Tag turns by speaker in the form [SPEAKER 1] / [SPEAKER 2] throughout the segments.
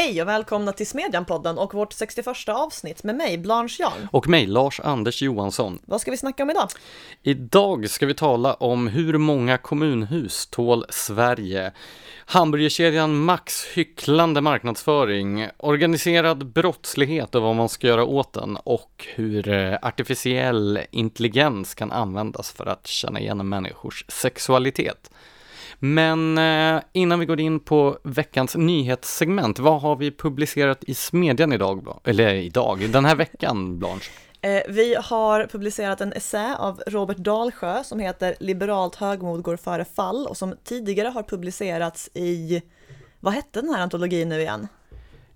[SPEAKER 1] Hej och välkomna till Smedjan-podden och vårt 61 avsnitt med mig, Blanche Jarn.
[SPEAKER 2] Och mig, Lars Anders Johansson.
[SPEAKER 1] Vad ska vi snacka om idag?
[SPEAKER 2] Idag ska vi tala om hur många kommunhus tål Sverige? Hamburgerkedjan Max hycklande marknadsföring, organiserad brottslighet och vad man ska göra åt den och hur eh, artificiell intelligens kan användas för att känna igen människors sexualitet. Men eh, innan vi går in på veckans nyhetssegment, vad har vi publicerat i Smedjan idag? Eller idag, den här veckan, Blanche?
[SPEAKER 1] Eh, vi har publicerat en essä av Robert Dalsjö som heter Liberalt högmod går före fall och som tidigare har publicerats i, vad hette den här antologin nu igen?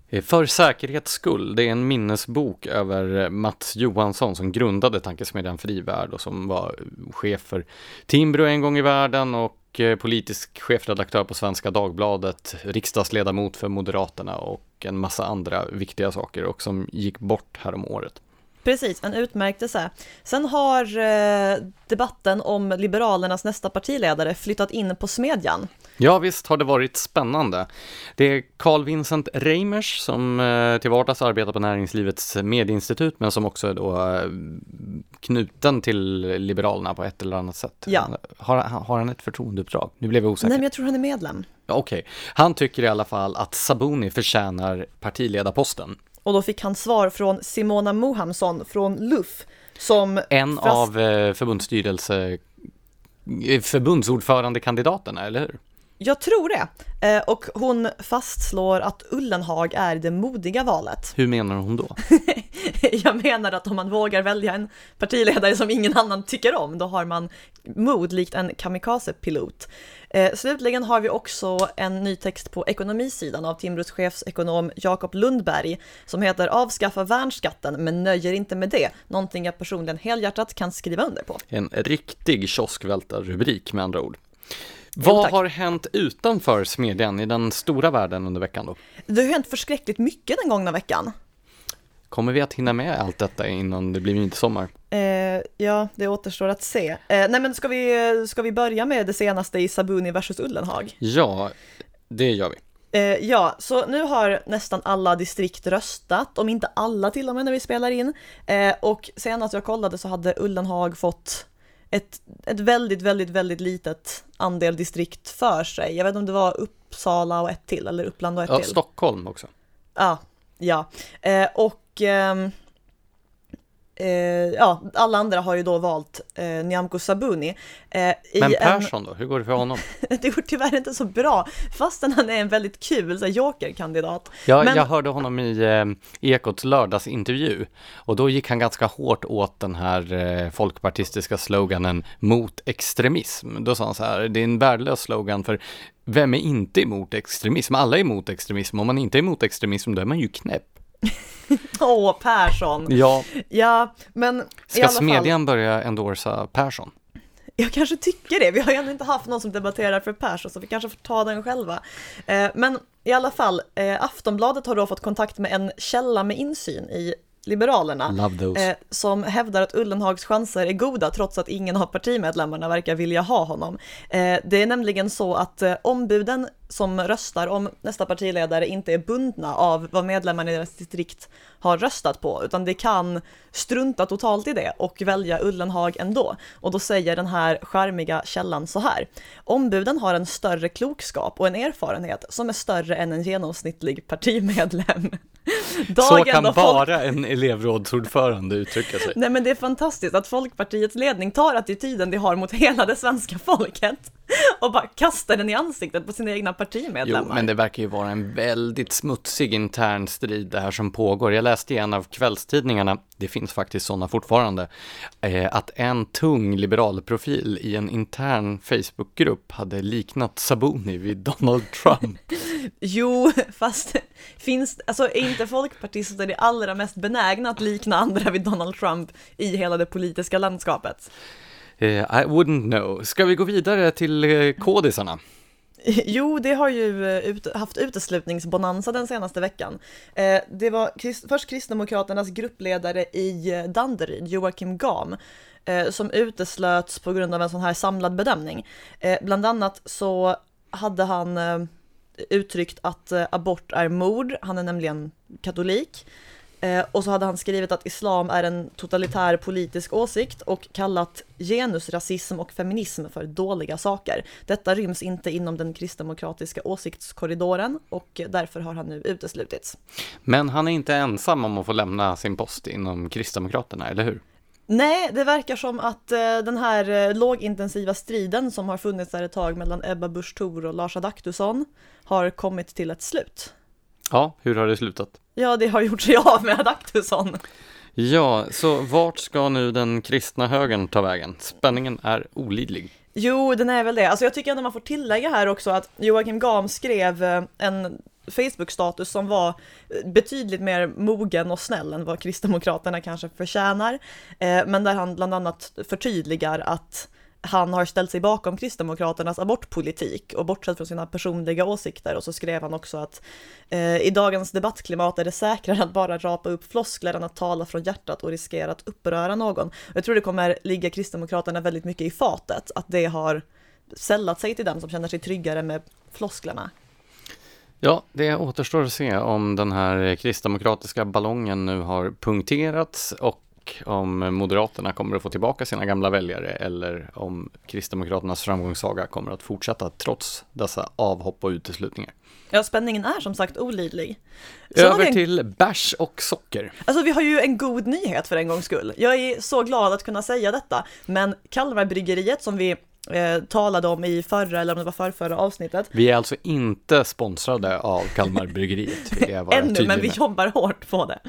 [SPEAKER 2] Eh, för säkerhets skull, det är en minnesbok över Mats Johansson som grundade tankesmedjan Frivärd och som var chef för Timbro en gång i världen och Eh, politisk chefredaktör på Svenska Dagbladet, riksdagsledamot för Moderaterna och en massa andra viktiga saker och som gick bort härom året.
[SPEAKER 1] Precis, en utmärkelse. Sen har eh, debatten om Liberalernas nästa partiledare flyttat in på Smedjan.
[SPEAKER 2] Ja, visst har det varit spännande. Det är Carl Vincent Reimers som eh, till vardags arbetar på Näringslivets medieinstitut, men som också är då eh, knuten till Liberalerna på ett eller annat sätt.
[SPEAKER 1] Ja.
[SPEAKER 2] Har, har han ett förtroendeuppdrag? Nu blev jag osäker.
[SPEAKER 1] Nej, men jag tror han är medlem.
[SPEAKER 2] Okej, okay. han tycker i alla fall att Sabuni förtjänar partiledarposten.
[SPEAKER 1] Och då fick han svar från Simona Mohamsson från LUF, som...
[SPEAKER 2] En fast... av eh, förbundsstyrelse förbundsordförandekandidaterna, eller hur?
[SPEAKER 1] Jag tror det. Eh, och hon fastslår att Ullenhag är det modiga valet.
[SPEAKER 2] Hur menar hon då?
[SPEAKER 1] jag menar att om man vågar välja en partiledare som ingen annan tycker om, då har man mod likt en kamikazepilot. Eh, slutligen har vi också en ny text på ekonomisidan av Timbros chefsekonom Jakob Lundberg som heter Avskaffa värnskatten men nöjer inte med det, någonting jag personligen helhjärtat kan skriva under på.
[SPEAKER 2] En riktig kioskvältarrubrik med andra ord. Vad har hänt utanför Smedjan i den stora världen under veckan då?
[SPEAKER 1] Det har hänt förskräckligt mycket den gångna veckan.
[SPEAKER 2] Kommer vi att hinna med allt detta innan det blir midsommar?
[SPEAKER 1] Eh, ja, det återstår att se. Eh, nej men ska vi, ska vi börja med det senaste i Sabuni versus Ullenhag?
[SPEAKER 2] Ja, det gör vi.
[SPEAKER 1] Eh, ja, så nu har nästan alla distrikt röstat, om inte alla till och med när vi spelar in. Eh, och senast jag kollade så hade Ullenhag fått ett, ett väldigt, väldigt, väldigt litet andel distrikt för sig. Jag vet inte om det var Uppsala och ett till, eller Uppland och ett
[SPEAKER 2] ja,
[SPEAKER 1] till.
[SPEAKER 2] Stockholm också.
[SPEAKER 1] Ja, ja. Eh, och eh, eh, ja, alla andra har ju då valt eh, Nyamko Sabuni.
[SPEAKER 2] Eh, Men Persson en... då, hur går det för honom?
[SPEAKER 1] det går tyvärr inte så bra, fastän han är en väldigt kul så jokerkandidat.
[SPEAKER 2] Ja, Men... jag hörde honom i eh, Ekots lördagsintervju och då gick han ganska hårt åt den här eh, folkpartistiska sloganen mot extremism. Då sa han så här, det är en värdelös slogan för vem är inte emot extremism? Alla är emot extremism. Om man inte är emot extremism, då är man ju knäpp.
[SPEAKER 1] Åh, Persson!
[SPEAKER 2] Ja.
[SPEAKER 1] Ja, men
[SPEAKER 2] Ska i alla Smedjan fall... börja endorsa Persson?
[SPEAKER 1] Jag kanske tycker det. Vi har ju ännu inte haft någon som debatterar för Persson, så vi kanske får ta den själva. Eh, men i alla fall, eh, Aftonbladet har då fått kontakt med en källa med insyn i Liberalerna,
[SPEAKER 2] eh,
[SPEAKER 1] som hävdar att Ullenhags chanser är goda trots att ingen av partimedlemmarna verkar vilja ha honom. Eh, det är nämligen så att eh, ombuden som röstar om nästa partiledare inte är bundna av vad medlemmarna i deras distrikt har röstat på, utan det kan strunta totalt i det och välja Ullenhag ändå. Och då säger den här charmiga källan så här. Ombuden har en större klokskap och en erfarenhet som är större än en genomsnittlig partimedlem.
[SPEAKER 2] så kan bara en elevrådsordförande uttrycka sig.
[SPEAKER 1] Nej men det är fantastiskt att Folkpartiets ledning tar attityden de har mot hela det svenska folket och bara kastar den i ansiktet på sina egna partimedlemmar.
[SPEAKER 2] Jo, men det verkar ju vara en väldigt smutsig intern strid det här som pågår. Jag läste i en av kvällstidningarna, det finns faktiskt sådana fortfarande, eh, att en tung liberalprofil i en intern Facebookgrupp hade liknat Sabuni vid Donald Trump.
[SPEAKER 1] jo, fast finns, alltså är inte folkpartister det allra mest benägna att likna andra vid Donald Trump i hela det politiska landskapet?
[SPEAKER 2] Uh, I wouldn't know. Ska vi gå vidare till eh, uh, kodisarna?
[SPEAKER 1] Jo, det har ju eh, ut, haft uteslutningsbonanza den senaste veckan. Eh, det var krist, först Kristdemokraternas gruppledare i Danderyd, Joakim Gam, eh, som uteslöts på grund av en sån här samlad bedömning. Eh, bland annat så hade han uttryckt att abort är mord, han är nämligen katolik. Eh, och så hade han skrivit att islam är en totalitär politisk åsikt och kallat genusrasism och feminism för dåliga saker. Detta ryms inte inom den kristdemokratiska åsiktskorridoren och därför har han nu uteslutits.
[SPEAKER 2] Men han är inte ensam om att få lämna sin post inom Kristdemokraterna, eller hur?
[SPEAKER 1] Nej, det verkar som att eh, den här eh, lågintensiva striden som har funnits där ett tag mellan Ebba Busch Thor och Lars Adaktusson har kommit till ett slut.
[SPEAKER 2] Ja, hur har det slutat?
[SPEAKER 1] Ja, det har gjort sig av med Adaktusson.
[SPEAKER 2] Ja, så vart ska nu den kristna högern ta vägen? Spänningen är olidlig.
[SPEAKER 1] Jo, den är väl det. Alltså jag tycker ändå man får tillägga här också att Joakim Gam skrev eh, en Facebook-status som var betydligt mer mogen och snäll än vad Kristdemokraterna kanske förtjänar. Eh, men där han bland annat förtydligar att han har ställt sig bakom Kristdemokraternas abortpolitik och bortsett från sina personliga åsikter och så skrev han också att eh, i dagens debattklimat är det säkrare att bara rapa upp floskler än att tala från hjärtat och riskera att uppröra någon. Jag tror det kommer ligga Kristdemokraterna väldigt mycket i fatet, att det har sällat sig till dem som känner sig tryggare med flosklerna.
[SPEAKER 2] Ja, det återstår att se om den här kristdemokratiska ballongen nu har punkterats och om Moderaterna kommer att få tillbaka sina gamla väljare eller om Kristdemokraternas framgångssaga kommer att fortsätta trots dessa avhopp och uteslutningar.
[SPEAKER 1] Ja, spänningen är som sagt olidlig.
[SPEAKER 2] Sen Över en... till bärs och socker.
[SPEAKER 1] Alltså vi har ju en god nyhet för en gångs skull. Jag är så glad att kunna säga detta, men Kalmarbryggeriet som vi eh, talade om i förra, eller om det var förrförra avsnittet.
[SPEAKER 2] Vi är alltså inte sponsrade av Kalmarbryggeriet.
[SPEAKER 1] Ännu, men vi jobbar hårt på det.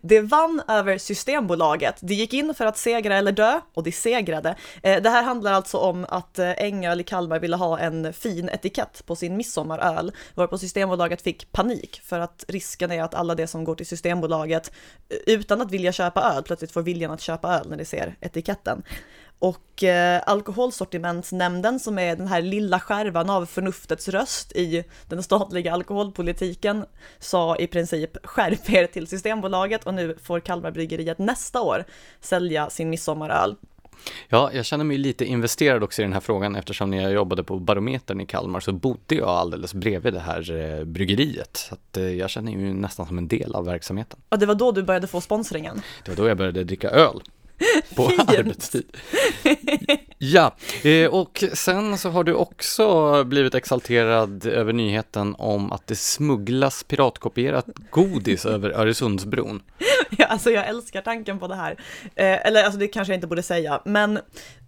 [SPEAKER 1] Det vann över Systembolaget. Det gick in för att segra eller dö, och det segrade. Eh, det här handlar alltså om att eh, Ängöl i Kalmar ville ha en fin etikett på sin midsommaröl, varpå Systembolaget fick panik, för att risken är att alla det som går till Systembolaget eh, utan att vilja köpa öl plötsligt får viljan att köpa öl när de ser etiketten. Och eh, Alkoholsortimentsnämnden som är den här lilla skärvan av förnuftets röst i den statliga alkoholpolitiken sa i princip skärp er till Systembolaget och nu får Kalmarbryggeriet nästa år sälja sin midsommaröl.
[SPEAKER 2] Ja, jag känner mig lite investerad också i den här frågan eftersom när jag jobbade på Barometern i Kalmar så bodde jag alldeles bredvid det här eh, bryggeriet. Så att, eh, jag känner ju nästan som en del av verksamheten.
[SPEAKER 1] Ja, det var då du började få sponsringen?
[SPEAKER 2] Det var då jag började dricka öl. på Fint. arbetstid. Ja, eh, och sen så har du också blivit exalterad över nyheten om att det smugglas piratkopierat godis över Öresundsbron.
[SPEAKER 1] Ja, alltså jag älskar tanken på det här. Eh, eller alltså det kanske jag inte borde säga, men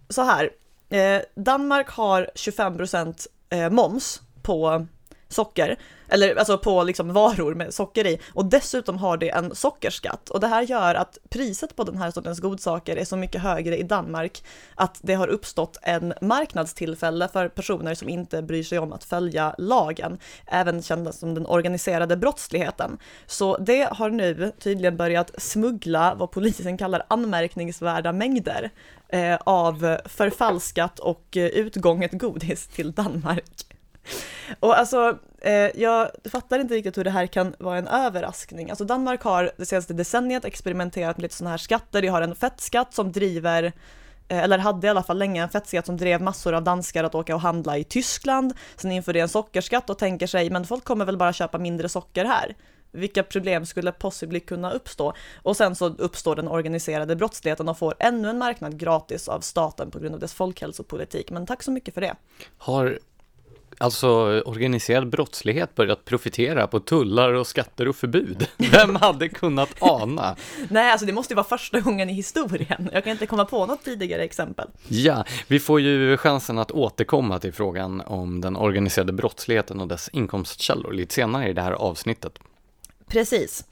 [SPEAKER 1] så här. Eh, Danmark har 25% moms på socker eller alltså på liksom varor med socker i. Och dessutom har det en sockerskatt. Och det här gör att priset på den här sortens godsaker är så mycket högre i Danmark att det har uppstått en marknadstillfälle för personer som inte bryr sig om att följa lagen, även kända som den organiserade brottsligheten. Så det har nu tydligen börjat smuggla vad polisen kallar anmärkningsvärda mängder eh, av förfalskat och eh, utgånget godis till Danmark. Och alltså, eh, jag fattar inte riktigt hur det här kan vara en överraskning. Alltså Danmark har det senaste decenniet experimenterat med lite sådana här skatter. De har en fettskatt som driver eh, eller hade i alla fall länge en fettskatt som drev massor av danskar att åka och handla i Tyskland. Sen införde en sockerskatt och tänker sig, men folk kommer väl bara köpa mindre socker här. Vilka problem skulle possibly kunna uppstå? Och sen så uppstår den organiserade brottsligheten och får ännu en marknad gratis av staten på grund av dess folkhälsopolitik. Men tack så mycket för det.
[SPEAKER 2] Har alltså organiserad brottslighet börjat profitera på tullar och skatter och förbud. Vem hade kunnat ana?
[SPEAKER 1] Nej, alltså det måste ju vara första gången i historien. Jag kan inte komma på något tidigare exempel.
[SPEAKER 2] Ja, vi får ju chansen att återkomma till frågan om den organiserade brottsligheten och dess inkomstkällor lite senare i det här avsnittet.
[SPEAKER 1] Precis.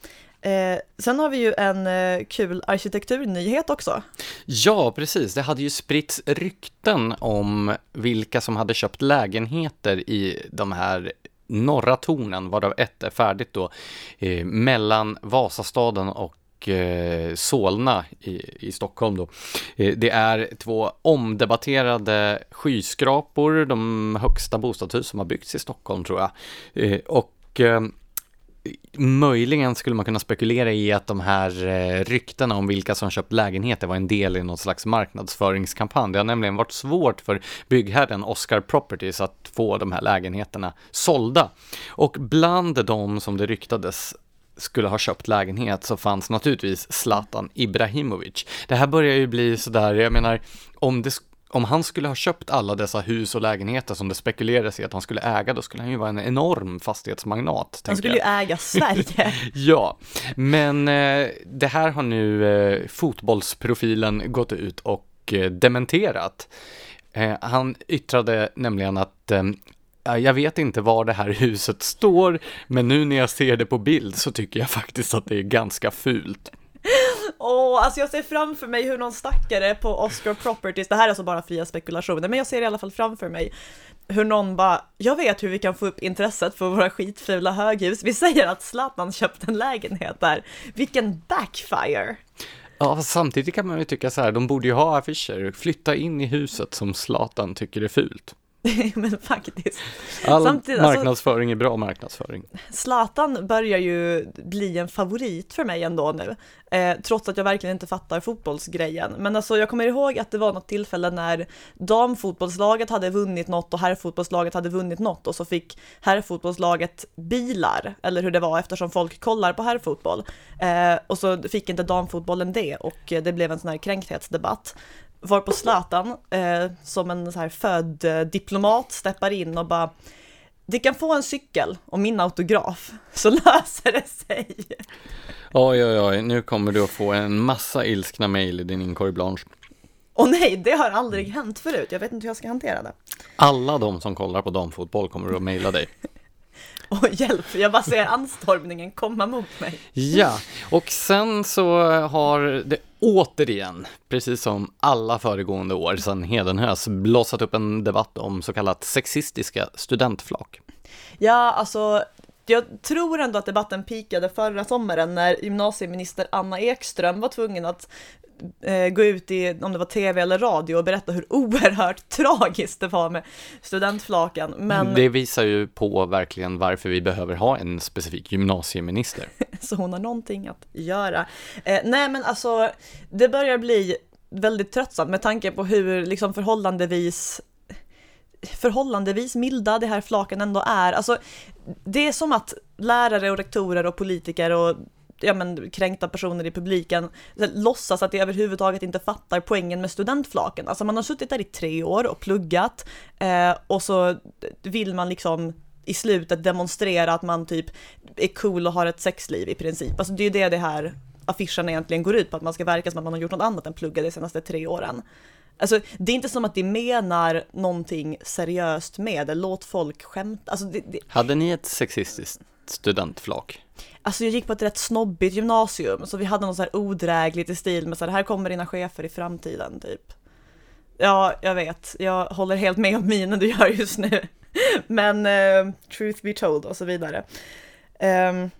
[SPEAKER 1] Eh, sen har vi ju en eh, kul arkitekturnyhet också.
[SPEAKER 2] Ja, precis. Det hade ju spritts rykten om vilka som hade köpt lägenheter i de här norra tornen, varav ett är färdigt då, eh, mellan Vasastaden och eh, Solna i, i Stockholm då. Eh, det är två omdebatterade skyskrapor, de högsta bostadshus som har byggts i Stockholm tror jag. Eh, och möjligen skulle man kunna spekulera i att de här eh, ryktena om vilka som köpt lägenheter var en del i någon slags marknadsföringskampanj. Det har nämligen varit svårt för byggherren Oscar Properties att få de här lägenheterna sålda. Och bland de som det ryktades skulle ha köpt lägenhet så fanns naturligtvis Zlatan Ibrahimovic. Det här börjar ju bli sådär, jag menar, om det om han skulle ha köpt alla dessa hus och lägenheter som det spekulerades i att han skulle äga, då skulle han ju vara en enorm fastighetsmagnat.
[SPEAKER 1] Han skulle
[SPEAKER 2] jag.
[SPEAKER 1] ju äga Sverige.
[SPEAKER 2] ja, men eh, det här har nu eh, fotbollsprofilen gått ut och eh, dementerat. Eh, han yttrade nämligen att eh, jag vet inte var det här huset står, men nu när jag ser det på bild så tycker jag faktiskt att det är ganska fult.
[SPEAKER 1] Åh, oh, alltså jag ser framför mig hur någon stackare på Oscar Properties, det här är alltså bara fria spekulationer, men jag ser i alla fall framför mig hur någon bara, jag vet hur vi kan få upp intresset för våra skitfula höghus. Vi säger att Zlatan köpt en lägenhet där. Vilken backfire!
[SPEAKER 2] Ja, samtidigt kan man ju tycka så här, de borde ju ha affischer, flytta in i huset som Zlatan tycker är fult.
[SPEAKER 1] men faktiskt.
[SPEAKER 2] All Samtidigt, alltså, marknadsföring alltså, är bra marknadsföring.
[SPEAKER 1] Zlatan börjar ju bli en favorit för mig ändå nu, eh, trots att jag verkligen inte fattar fotbollsgrejen. Men alltså jag kommer ihåg att det var något tillfälle när damfotbollslaget hade vunnit något och herrfotbollslaget hade vunnit något och så fick herrfotbollslaget bilar, eller hur det var eftersom folk kollar på herrfotboll. Eh, och så fick inte damfotbollen det och det blev en sån här kränkthetsdebatt var på Zlatan eh, som en så här född eh, diplomat steppar in och bara det kan få en cykel och min autograf så löser det sig.
[SPEAKER 2] Oj, oj, oj, nu kommer du att få en massa ilskna mejl i din inkorg Blanche.
[SPEAKER 1] Och nej, det har aldrig hänt förut. Jag vet inte hur jag ska hantera det.
[SPEAKER 2] Alla de som kollar på damfotboll kommer att mejla dig.
[SPEAKER 1] Och hjälp, jag bara ser anstormningen komma mot mig.
[SPEAKER 2] Ja, och sen så har det återigen, precis som alla föregående år sedan Hedenhös, blossat upp en debatt om så kallat sexistiska studentflak.
[SPEAKER 1] Ja, alltså jag tror ändå att debatten pikade förra sommaren när gymnasieminister Anna Ekström var tvungen att gå ut i, om det var tv eller radio och berätta hur oerhört tragiskt det var med studentflaken. Men...
[SPEAKER 2] Det visar ju på verkligen varför vi behöver ha en specifik gymnasieminister.
[SPEAKER 1] Så hon har någonting att göra. Eh, nej men alltså, det börjar bli väldigt tröttsamt med tanke på hur liksom förhållandevis förhållandevis milda det här flaken ändå är. Alltså, det är som att lärare och rektorer och politiker och ja, men, kränkta personer i publiken låtsas att de överhuvudtaget inte fattar poängen med studentflaken. Alltså man har suttit där i tre år och pluggat eh, och så vill man liksom i slutet demonstrera att man typ är cool och har ett sexliv i princip. Alltså det är ju det det här affischen egentligen går ut på, att man ska verka som att man har gjort något annat än plugga de senaste tre åren. Alltså det är inte som att de menar någonting seriöst med det, låt folk skämta. Alltså, det, det...
[SPEAKER 2] Hade ni ett sexistiskt studentflak?
[SPEAKER 1] Alltså jag gick på ett rätt snobbigt gymnasium, så vi hade något så här odrägligt i stil med så här, här kommer dina chefer i framtiden, typ. Ja, jag vet, jag håller helt med om minen du gör just nu. Men uh, truth be told och så vidare. Um,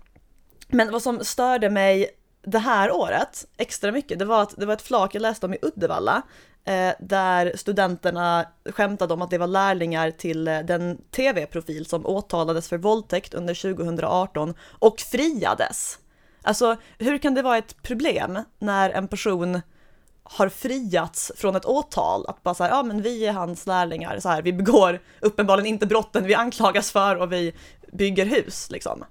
[SPEAKER 1] men vad som störde mig det här året extra mycket, det var att det var ett flak jag läste om i Uddevalla Eh, där studenterna skämtade om att det var lärlingar till eh, den tv-profil som åtalades för våldtäkt under 2018 och friades. Alltså, hur kan det vara ett problem när en person har friats från ett åtal, att bara säga ja men vi är hans lärlingar, så här, vi begår uppenbarligen inte brotten vi anklagas för och vi bygger hus liksom.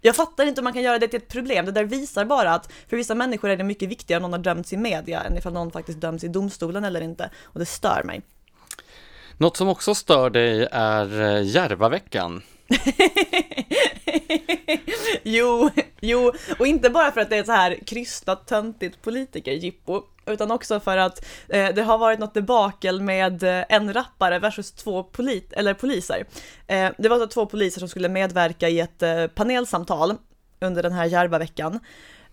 [SPEAKER 1] Jag fattar inte hur man kan göra det till ett problem. Det där visar bara att för vissa människor är det mycket viktigare om någon har dömts i media än ifall någon faktiskt döms i domstolen eller inte. Och det stör mig.
[SPEAKER 2] Något som också stör dig är eh, Järvaveckan.
[SPEAKER 1] jo, jo, och inte bara för att det är ett så här krystat, töntigt politikerjippo, utan också för att eh, det har varit något debakel med eh, en rappare versus två polit eller poliser. Eh, det var alltså två poliser som skulle medverka i ett eh, panelsamtal under den här Järvaveckan.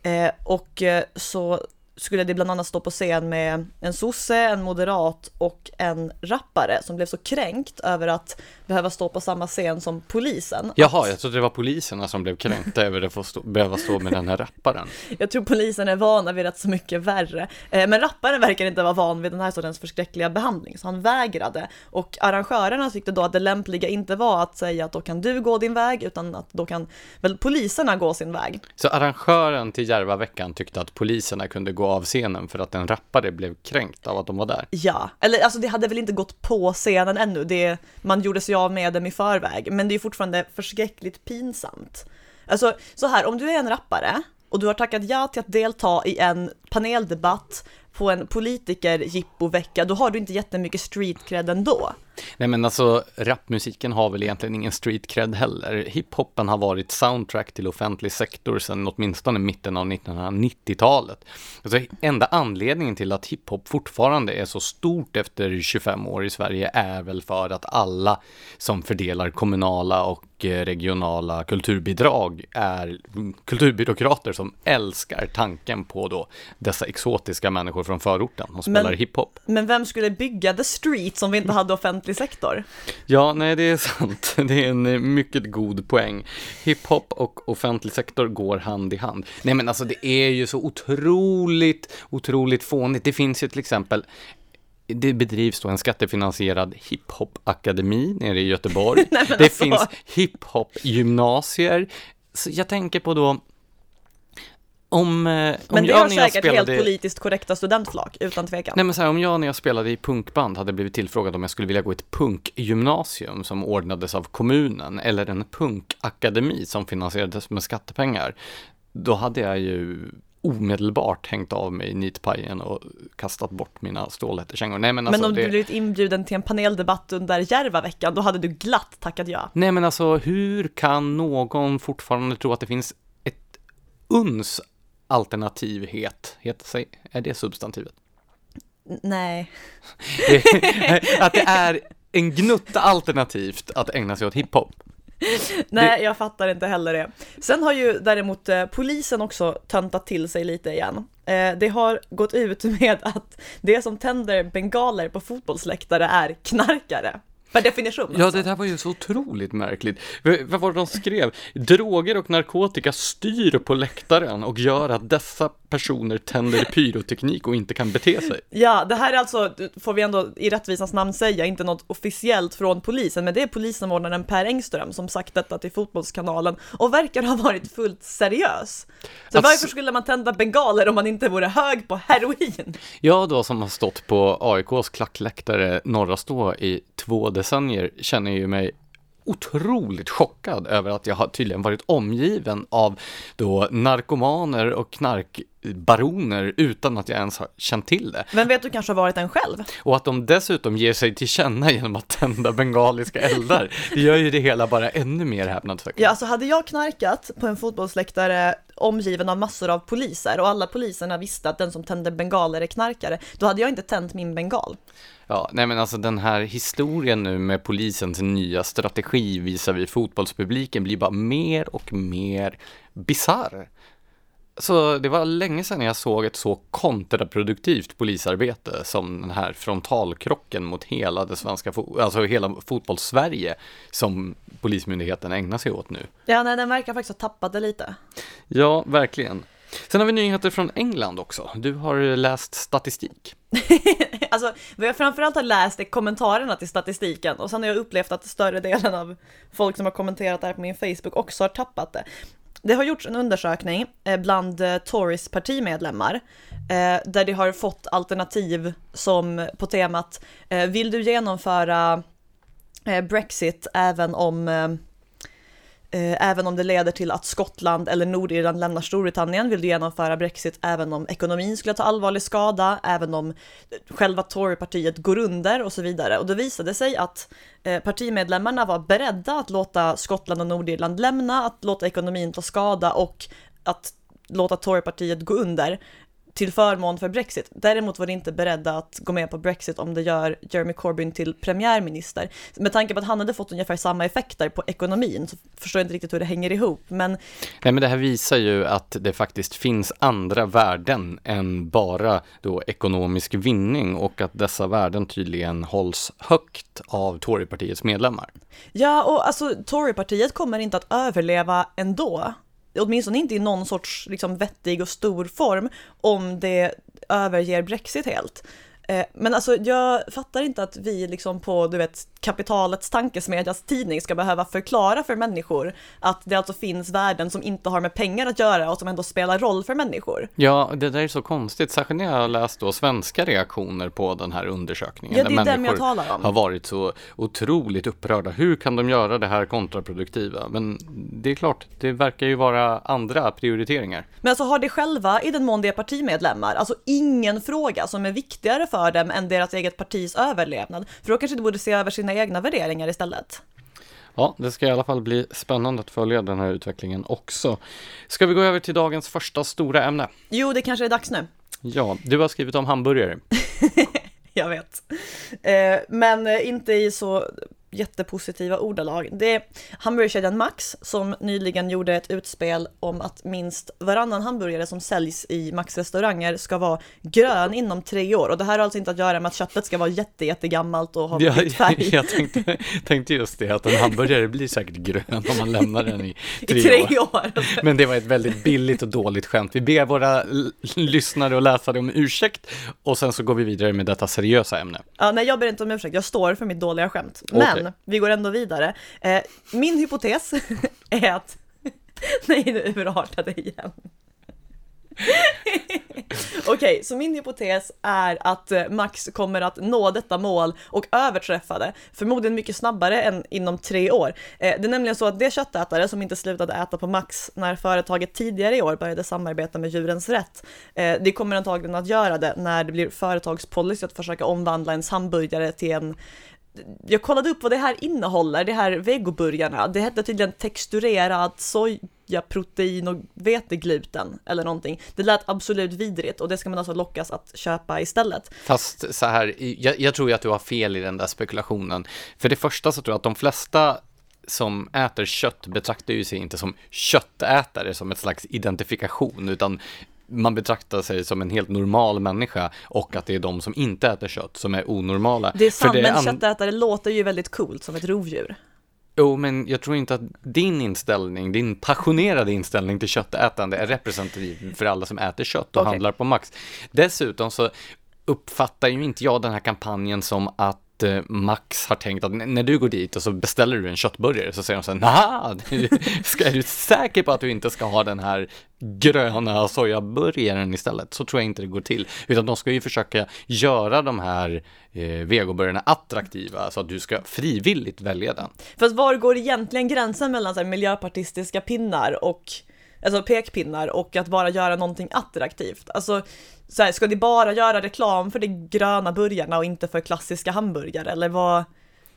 [SPEAKER 1] Eh, och eh, så skulle det bland annat stå på scen med en sosse, en moderat och en rappare som blev så kränkt över att behöva stå på samma scen som polisen.
[SPEAKER 2] Jaha, jag trodde det var poliserna som blev kränkta över att få stå, behöva stå med den här rapparen.
[SPEAKER 1] jag tror polisen är vana vid rätt så mycket värre. Eh, men rapparen verkar inte vara van vid den här sortens förskräckliga behandling, så han vägrade. Och arrangörerna tyckte då att det lämpliga inte var att säga att då kan du gå din väg, utan att då kan väl poliserna gå sin väg.
[SPEAKER 2] Så arrangören till Järvaveckan tyckte att poliserna kunde gå av scenen för att en rappare blev kränkt av att de var där.
[SPEAKER 1] Ja, eller alltså det hade väl inte gått på scenen ännu, det, man gjorde sig av med dem i förväg, men det är fortfarande förskräckligt pinsamt. Alltså så här, om du är en rappare och du har tackat ja till att delta i en paneldebatt på en politiker vecka då har du inte jättemycket street cred ändå.
[SPEAKER 2] Nej men alltså rapmusiken har väl egentligen ingen street cred heller. Hiphopen har varit soundtrack till offentlig sektor sedan åtminstone mitten av 1990-talet. Alltså enda anledningen till att hiphop fortfarande är så stort efter 25 år i Sverige är väl för att alla som fördelar kommunala och eh, regionala kulturbidrag är kulturbyråkrater som älskar tanken på då dessa exotiska människor från förorten och spelar hiphop.
[SPEAKER 1] Men vem skulle bygga the street om vi inte hade offentlig sektor?
[SPEAKER 2] Ja, nej det är sant. Det är en eh, mycket god poäng. Hiphop och offentlig sektor går hand i hand. Nej men alltså det är ju så otroligt, otroligt fånigt. Det finns ju till exempel det bedrivs då en skattefinansierad hiphop-akademi nere i Göteborg.
[SPEAKER 1] Nej,
[SPEAKER 2] det
[SPEAKER 1] alltså.
[SPEAKER 2] finns hiphop-gymnasier. Så jag tänker på då om, eh, om
[SPEAKER 1] Men det
[SPEAKER 2] jag
[SPEAKER 1] har säkert helt
[SPEAKER 2] spelade...
[SPEAKER 1] politiskt korrekta studentflak, utan tvekan.
[SPEAKER 2] Nej men så här, om jag när jag spelade i punkband hade blivit tillfrågad om jag skulle vilja gå ett punkgymnasium som ordnades av kommunen eller en punkakademi som finansierades med skattepengar, då hade jag ju omedelbart hängt av mig nitpajen och kastat bort mina stålhättekängor. Nej men alltså
[SPEAKER 1] men om
[SPEAKER 2] det...
[SPEAKER 1] du blivit inbjuden till en paneldebatt under Järvaveckan, då hade du glatt tackat ja.
[SPEAKER 2] Nej men alltså hur kan någon fortfarande tro att det finns ett uns alternativhet, heter är det substantivet?
[SPEAKER 1] Nej.
[SPEAKER 2] att det är en gnutta alternativt att ägna sig åt hiphop.
[SPEAKER 1] Nej, jag fattar inte heller det. Sen har ju däremot eh, polisen också töntat till sig lite igen. Eh, det har gått ut med att det som tänder bengaler på fotbollsläktare är knarkare. Per definition.
[SPEAKER 2] Ja,
[SPEAKER 1] alltså.
[SPEAKER 2] det där var ju så otroligt märkligt. Vad var det de skrev? Droger och narkotika styr på läktaren och gör att dessa personer tänder pyroteknik och inte kan bete sig.
[SPEAKER 1] Ja, det här är alltså, får vi ändå i rättvisans namn säga, inte något officiellt från polisen, men det är polissamordnaren Per Engström som sagt detta till Fotbollskanalen och verkar ha varit fullt seriös. Så
[SPEAKER 2] Alltså-
[SPEAKER 1] varför skulle man tända bengaler om man inte vore hög på heroin?
[SPEAKER 2] Jag då som har stått på AIKs klackläktare Norra Stå i två decennier känner ju mig otroligt chockad över att jag har tydligen varit omgiven av då narkomaner och knark knarkbaroner utan att jag ens har känt till det.
[SPEAKER 1] Vem vet, du kanske har varit en själv?
[SPEAKER 2] Och att de dessutom ger sig till känna genom att tända bengaliska eldar, det gör ju det hela bara ännu mer häpnadsväckande.
[SPEAKER 1] Ja, alltså hade jag knarkat på en fotbollsläktare omgiven av massor av poliser och alla poliserna visste att den som tänder bengaler är knarkare, då hade jag inte tänt min bengal.
[SPEAKER 2] Ja, nej men alltså den här historien nu med polisens nya strategi visar vi fotbollspubliken blir bara mer och mer bizarr. Så det var länge sedan jag såg ett så kontraproduktivt polisarbete som den här frontalkrocken mot hela det svenska, alltså hela fotbollssverige som polismyndigheten ägnar sig åt nu.
[SPEAKER 1] Ja, nej, den verkar faktiskt ha tappat det lite.
[SPEAKER 2] Ja, verkligen. Sen har vi nyheter från England också. Du har läst statistik.
[SPEAKER 1] Alltså, vad jag framförallt har läst är kommentarerna till statistiken och sen har jag upplevt att större delen av folk som har kommenterat det här på min Facebook också har tappat det. Det har gjorts en undersökning eh, bland eh, Tories partimedlemmar eh, där de har fått alternativ som på temat Vill du genomföra Brexit även om Eh, även om det leder till att Skottland eller Nordirland lämnar Storbritannien vill du genomföra Brexit även om ekonomin skulle ta allvarlig skada, även om eh, själva Torypartiet går under och så vidare. Och det visade sig att eh, partimedlemmarna var beredda att låta Skottland och Nordirland lämna, att låta ekonomin ta skada och att låta Torypartiet gå under till förmån för Brexit. Däremot var de inte beredda att gå med på Brexit om det gör Jeremy Corbyn till premiärminister. Med tanke på att han hade fått ungefär samma effekter på ekonomin så förstår jag inte riktigt hur det hänger ihop. Men...
[SPEAKER 2] Nej, men det här visar ju att det faktiskt finns andra värden än bara då ekonomisk vinning och att dessa värden tydligen hålls högt av Torypartiets medlemmar.
[SPEAKER 1] Ja, och alltså Torypartiet kommer inte att överleva ändå åtminstone inte i någon sorts liksom, vettig och stor form, om det överger Brexit helt. Eh, men alltså jag fattar inte att vi liksom på, du vet, kapitalets tankesmedjas tidning ska behöva förklara för människor att det alltså finns värden som inte har med pengar att göra och som ändå spelar roll för människor.
[SPEAKER 2] Ja, det där är så konstigt, särskilt när jag har läst då svenska reaktioner på den här undersökningen.
[SPEAKER 1] Ja, det är dem jag talar om.
[SPEAKER 2] har varit så otroligt upprörda. Hur kan de göra det här kontraproduktiva? Men det är klart, det verkar ju vara andra prioriteringar.
[SPEAKER 1] Men alltså har det själva, i den mån det är partimedlemmar, alltså ingen fråga som är viktigare för dem än deras eget partis överlevnad? För då kanske de borde se över sina egna värderingar istället.
[SPEAKER 2] Ja, det ska i alla fall bli spännande att följa den här utvecklingen också. Ska vi gå över till dagens första stora ämne?
[SPEAKER 1] Jo, det kanske är dags nu.
[SPEAKER 2] Ja, du har skrivit om hamburgare.
[SPEAKER 1] Jag vet. Eh, men inte i så jättepositiva ordalag. Det är hamburgerkedjan Max som nyligen gjorde ett utspel om att minst varannan hamburgare som säljs i Max restauranger ska vara grön inom tre år. Och det här har alltså inte att göra med att köttet ska vara jätte, jättegammalt och ha
[SPEAKER 2] ja, färg. Jag tänkte, tänkte just det, att en hamburgare blir säkert grön om man lämnar den i tre, I tre år. år. Men det var ett väldigt billigt och dåligt skämt. Vi ber våra lyssnare och läsare om ursäkt och sen så går vi vidare med detta seriösa ämne.
[SPEAKER 1] Ja, nej, jag ber inte om ursäkt. Jag står för mitt dåliga skämt. Men men vi går ändå vidare. Eh, min hypotes är att... Nej, nu urartade igen. Okej, okay, så min hypotes är att eh, Max kommer att nå detta mål och överträffa det, förmodligen mycket snabbare än inom tre år. Eh, det är nämligen så att de köttätare som inte slutade äta på Max när företaget tidigare i år började samarbeta med Djurens Rätt, eh, det de kommer antagligen att göra det när det blir företagspolicy att försöka omvandla ens hamburgare till en jag kollade upp vad det här innehåller, det här vegoburgarna. Det hette tydligen texturerad sojaprotein och vetegluten eller någonting. Det lät absolut vidrigt och det ska man alltså lockas att köpa istället.
[SPEAKER 2] Fast så här, jag, jag tror ju att du har fel i den där spekulationen. För det första så tror jag att de flesta som äter kött betraktar ju sig inte som köttätare som ett slags identifikation, utan man betraktar sig som en helt normal människa och att det är de som inte äter kött som är onormala.
[SPEAKER 1] Det är sant, det men köttätare låter ju väldigt coolt som ett rovdjur.
[SPEAKER 2] Jo, men jag tror inte att din inställning, din passionerade inställning till köttätande är representativ för alla som äter kött och okay. handlar på Max. Dessutom så uppfattar ju inte jag den här kampanjen som att Eh, Max har tänkt att när du går dit och så beställer du en köttburgare så säger de så här, nah, är du säker på att du inte ska ha den här gröna sojaburgaren istället? Så tror jag inte det går till, utan de ska ju försöka göra de här eh, vegoburgarna attraktiva så att du ska frivilligt välja den.
[SPEAKER 1] Fast var går egentligen gränsen mellan så här, miljöpartistiska pinnar och alltså pekpinnar och att bara göra någonting attraktivt. Alltså, så här, ska de bara göra reklam för de gröna burgarna och inte för klassiska hamburgare eller vad?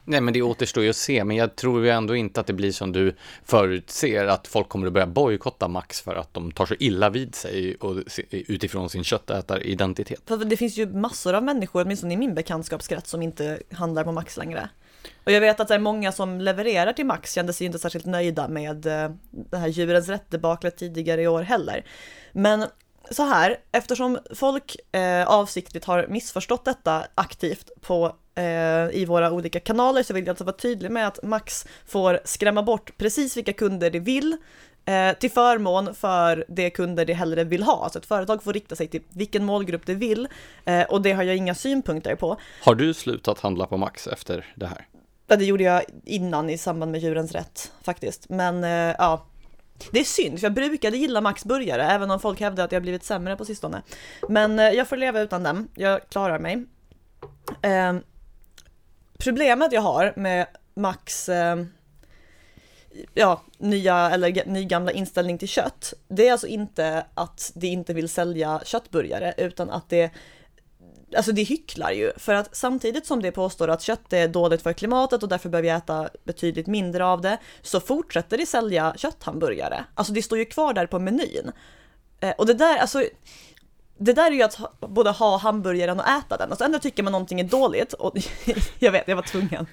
[SPEAKER 2] Nej, men det återstår ju att se, men jag tror ju ändå inte att det blir som du förutser, att folk kommer att börja bojkotta Max för att de tar så illa vid sig och utifrån sin köttätaridentitet.
[SPEAKER 1] För det finns ju massor av människor, åtminstone i min bekantskapskrets, som inte handlar på Max längre. Och jag vet att det är många som levererar till Max kände sig inte särskilt nöjda med eh, det här djurens rätt tidigare i år heller. Men så här, eftersom folk eh, avsiktligt har missförstått detta aktivt på, eh, i våra olika kanaler så vill jag alltså vara tydlig med att Max får skrämma bort precis vilka kunder de vill eh, till förmån för de kunder de hellre vill ha. Så ett företag får rikta sig till vilken målgrupp det vill eh, och det har jag inga synpunkter på.
[SPEAKER 2] Har du slutat handla på Max efter det här?
[SPEAKER 1] Ja, det gjorde jag innan i samband med Djurens Rätt faktiskt. Men eh, ja, det är synd, för jag brukade gilla Max burgare, även om folk hävdar att jag blivit sämre på sistone. Men eh, jag får leva utan dem, jag klarar mig. Eh, problemet jag har med Max eh, ja, nya eller nygamla inställning till kött, det är alltså inte att de inte vill sälja köttburgare, utan att det alltså det hycklar ju, för att samtidigt som det påstår att kött är dåligt för klimatet och därför behöver jag äta betydligt mindre av det, så fortsätter de sälja kötthamburgare. Alltså det står ju kvar där på menyn. Eh, och det där, alltså, det där är ju att ha, både ha hamburgaren och äta den. Alltså ändå tycker man någonting är dåligt, och jag vet, jag var tvungen.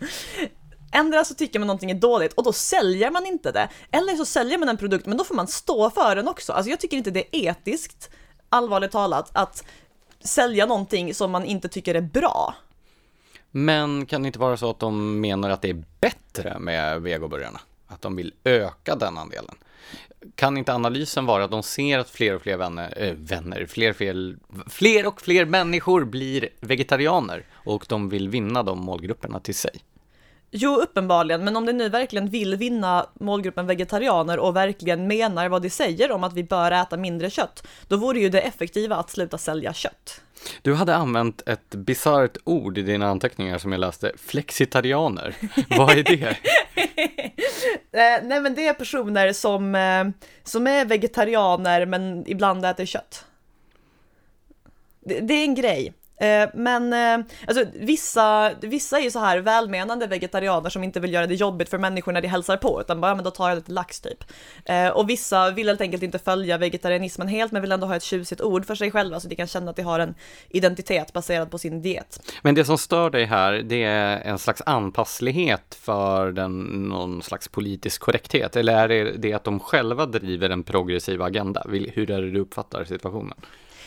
[SPEAKER 1] Ändra så tycker man någonting är dåligt och då säljer man inte det. Eller så säljer man en produkt men då får man stå för den också. Alltså jag tycker inte det är etiskt, allvarligt talat, att sälja någonting som man inte tycker är bra.
[SPEAKER 2] Men kan det inte vara så att de menar att det är bättre med vegoburgarna? Att de vill öka den andelen? Kan inte analysen vara att de ser att fler och fler vänner, äh, vänner fler, fler, fler och fler människor blir vegetarianer och de vill vinna de målgrupperna till sig?
[SPEAKER 1] Jo, uppenbarligen, men om de nu verkligen vill vinna målgruppen vegetarianer och verkligen menar vad de säger om att vi bör äta mindre kött, då vore ju det effektiva att sluta sälja kött.
[SPEAKER 2] Du hade använt ett bisarrt ord i dina anteckningar som jag läste, flexitarianer. Vad är det?
[SPEAKER 1] Eh, nej men det är personer som, eh, som är vegetarianer men ibland äter kött. Det, det är en grej. Eh, men eh, alltså, vissa, vissa är ju så här välmenande vegetarianer som inte vill göra det jobbigt för människor när de hälsar på, utan bara, men då tar jag lite lax typ. Eh, och vissa vill helt enkelt inte följa vegetarianismen helt, men vill ändå ha ett tjusigt ord för sig själva, så de kan känna att de har en identitet baserad på sin diet.
[SPEAKER 2] Men det som stör dig här, det är en slags anpasslighet för den, någon slags politisk korrekthet, eller är det det att de själva driver en progressiv agenda? Hur är det du uppfattar situationen?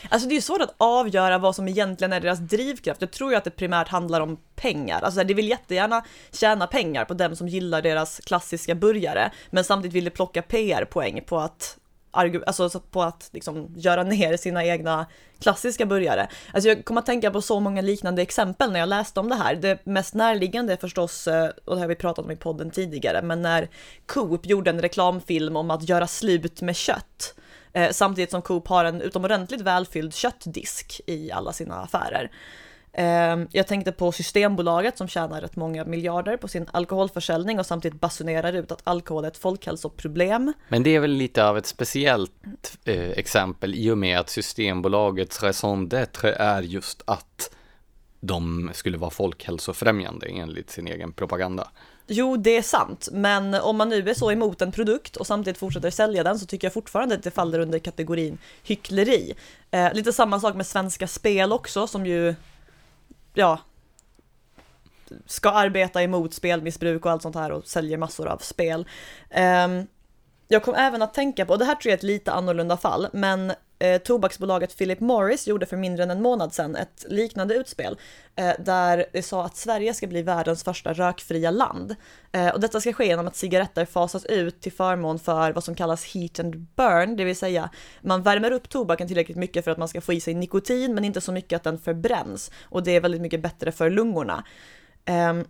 [SPEAKER 1] Alltså det är svårt att avgöra vad som egentligen är deras drivkraft. Jag tror ju att det primärt handlar om pengar. Alltså de vill jättegärna tjäna pengar på dem som gillar deras klassiska burgare, men samtidigt vill de plocka PR-poäng på att alltså på att liksom göra ner sina egna klassiska burgare. Alltså jag kommer att tänka på så många liknande exempel när jag läste om det här. Det mest närliggande är förstås, eh, och det har vi pratat om i podden tidigare, men när Coop gjorde en reklamfilm om att göra slut med kött Eh, samtidigt som Coop har en utomordentligt välfylld köttdisk i alla sina affärer. Eh, jag tänkte på Systembolaget som tjänar rätt många miljarder på sin alkoholförsäljning och samtidigt basunerar ut att alkohol är ett folkhälsoproblem.
[SPEAKER 2] Men det är väl lite av ett speciellt eh, exempel i och med att Systembolagets raison d'être är just att de skulle vara folkhälsofrämjande enligt sin egen propaganda.
[SPEAKER 1] Jo, det är sant, men om man nu är så emot en produkt och samtidigt fortsätter sälja den så tycker jag fortfarande att det faller under kategorin hyckleri. Eh, lite samma sak med Svenska Spel också som ju, ja, ska arbeta emot spelmissbruk och allt sånt här och säljer massor av spel. Eh, jag kom även att tänka på, och det här tror jag är ett lite annorlunda fall, men eh, tobaksbolaget Philip Morris gjorde för mindre än en månad sedan ett liknande utspel eh, där det sa att Sverige ska bli världens första rökfria land. Eh, och detta ska ske genom att cigaretter fasas ut till förmån för vad som kallas heat and burn, det vill säga man värmer upp tobaken tillräckligt mycket för att man ska få i sig nikotin men inte så mycket att den förbränns och det är väldigt mycket bättre för lungorna. Um,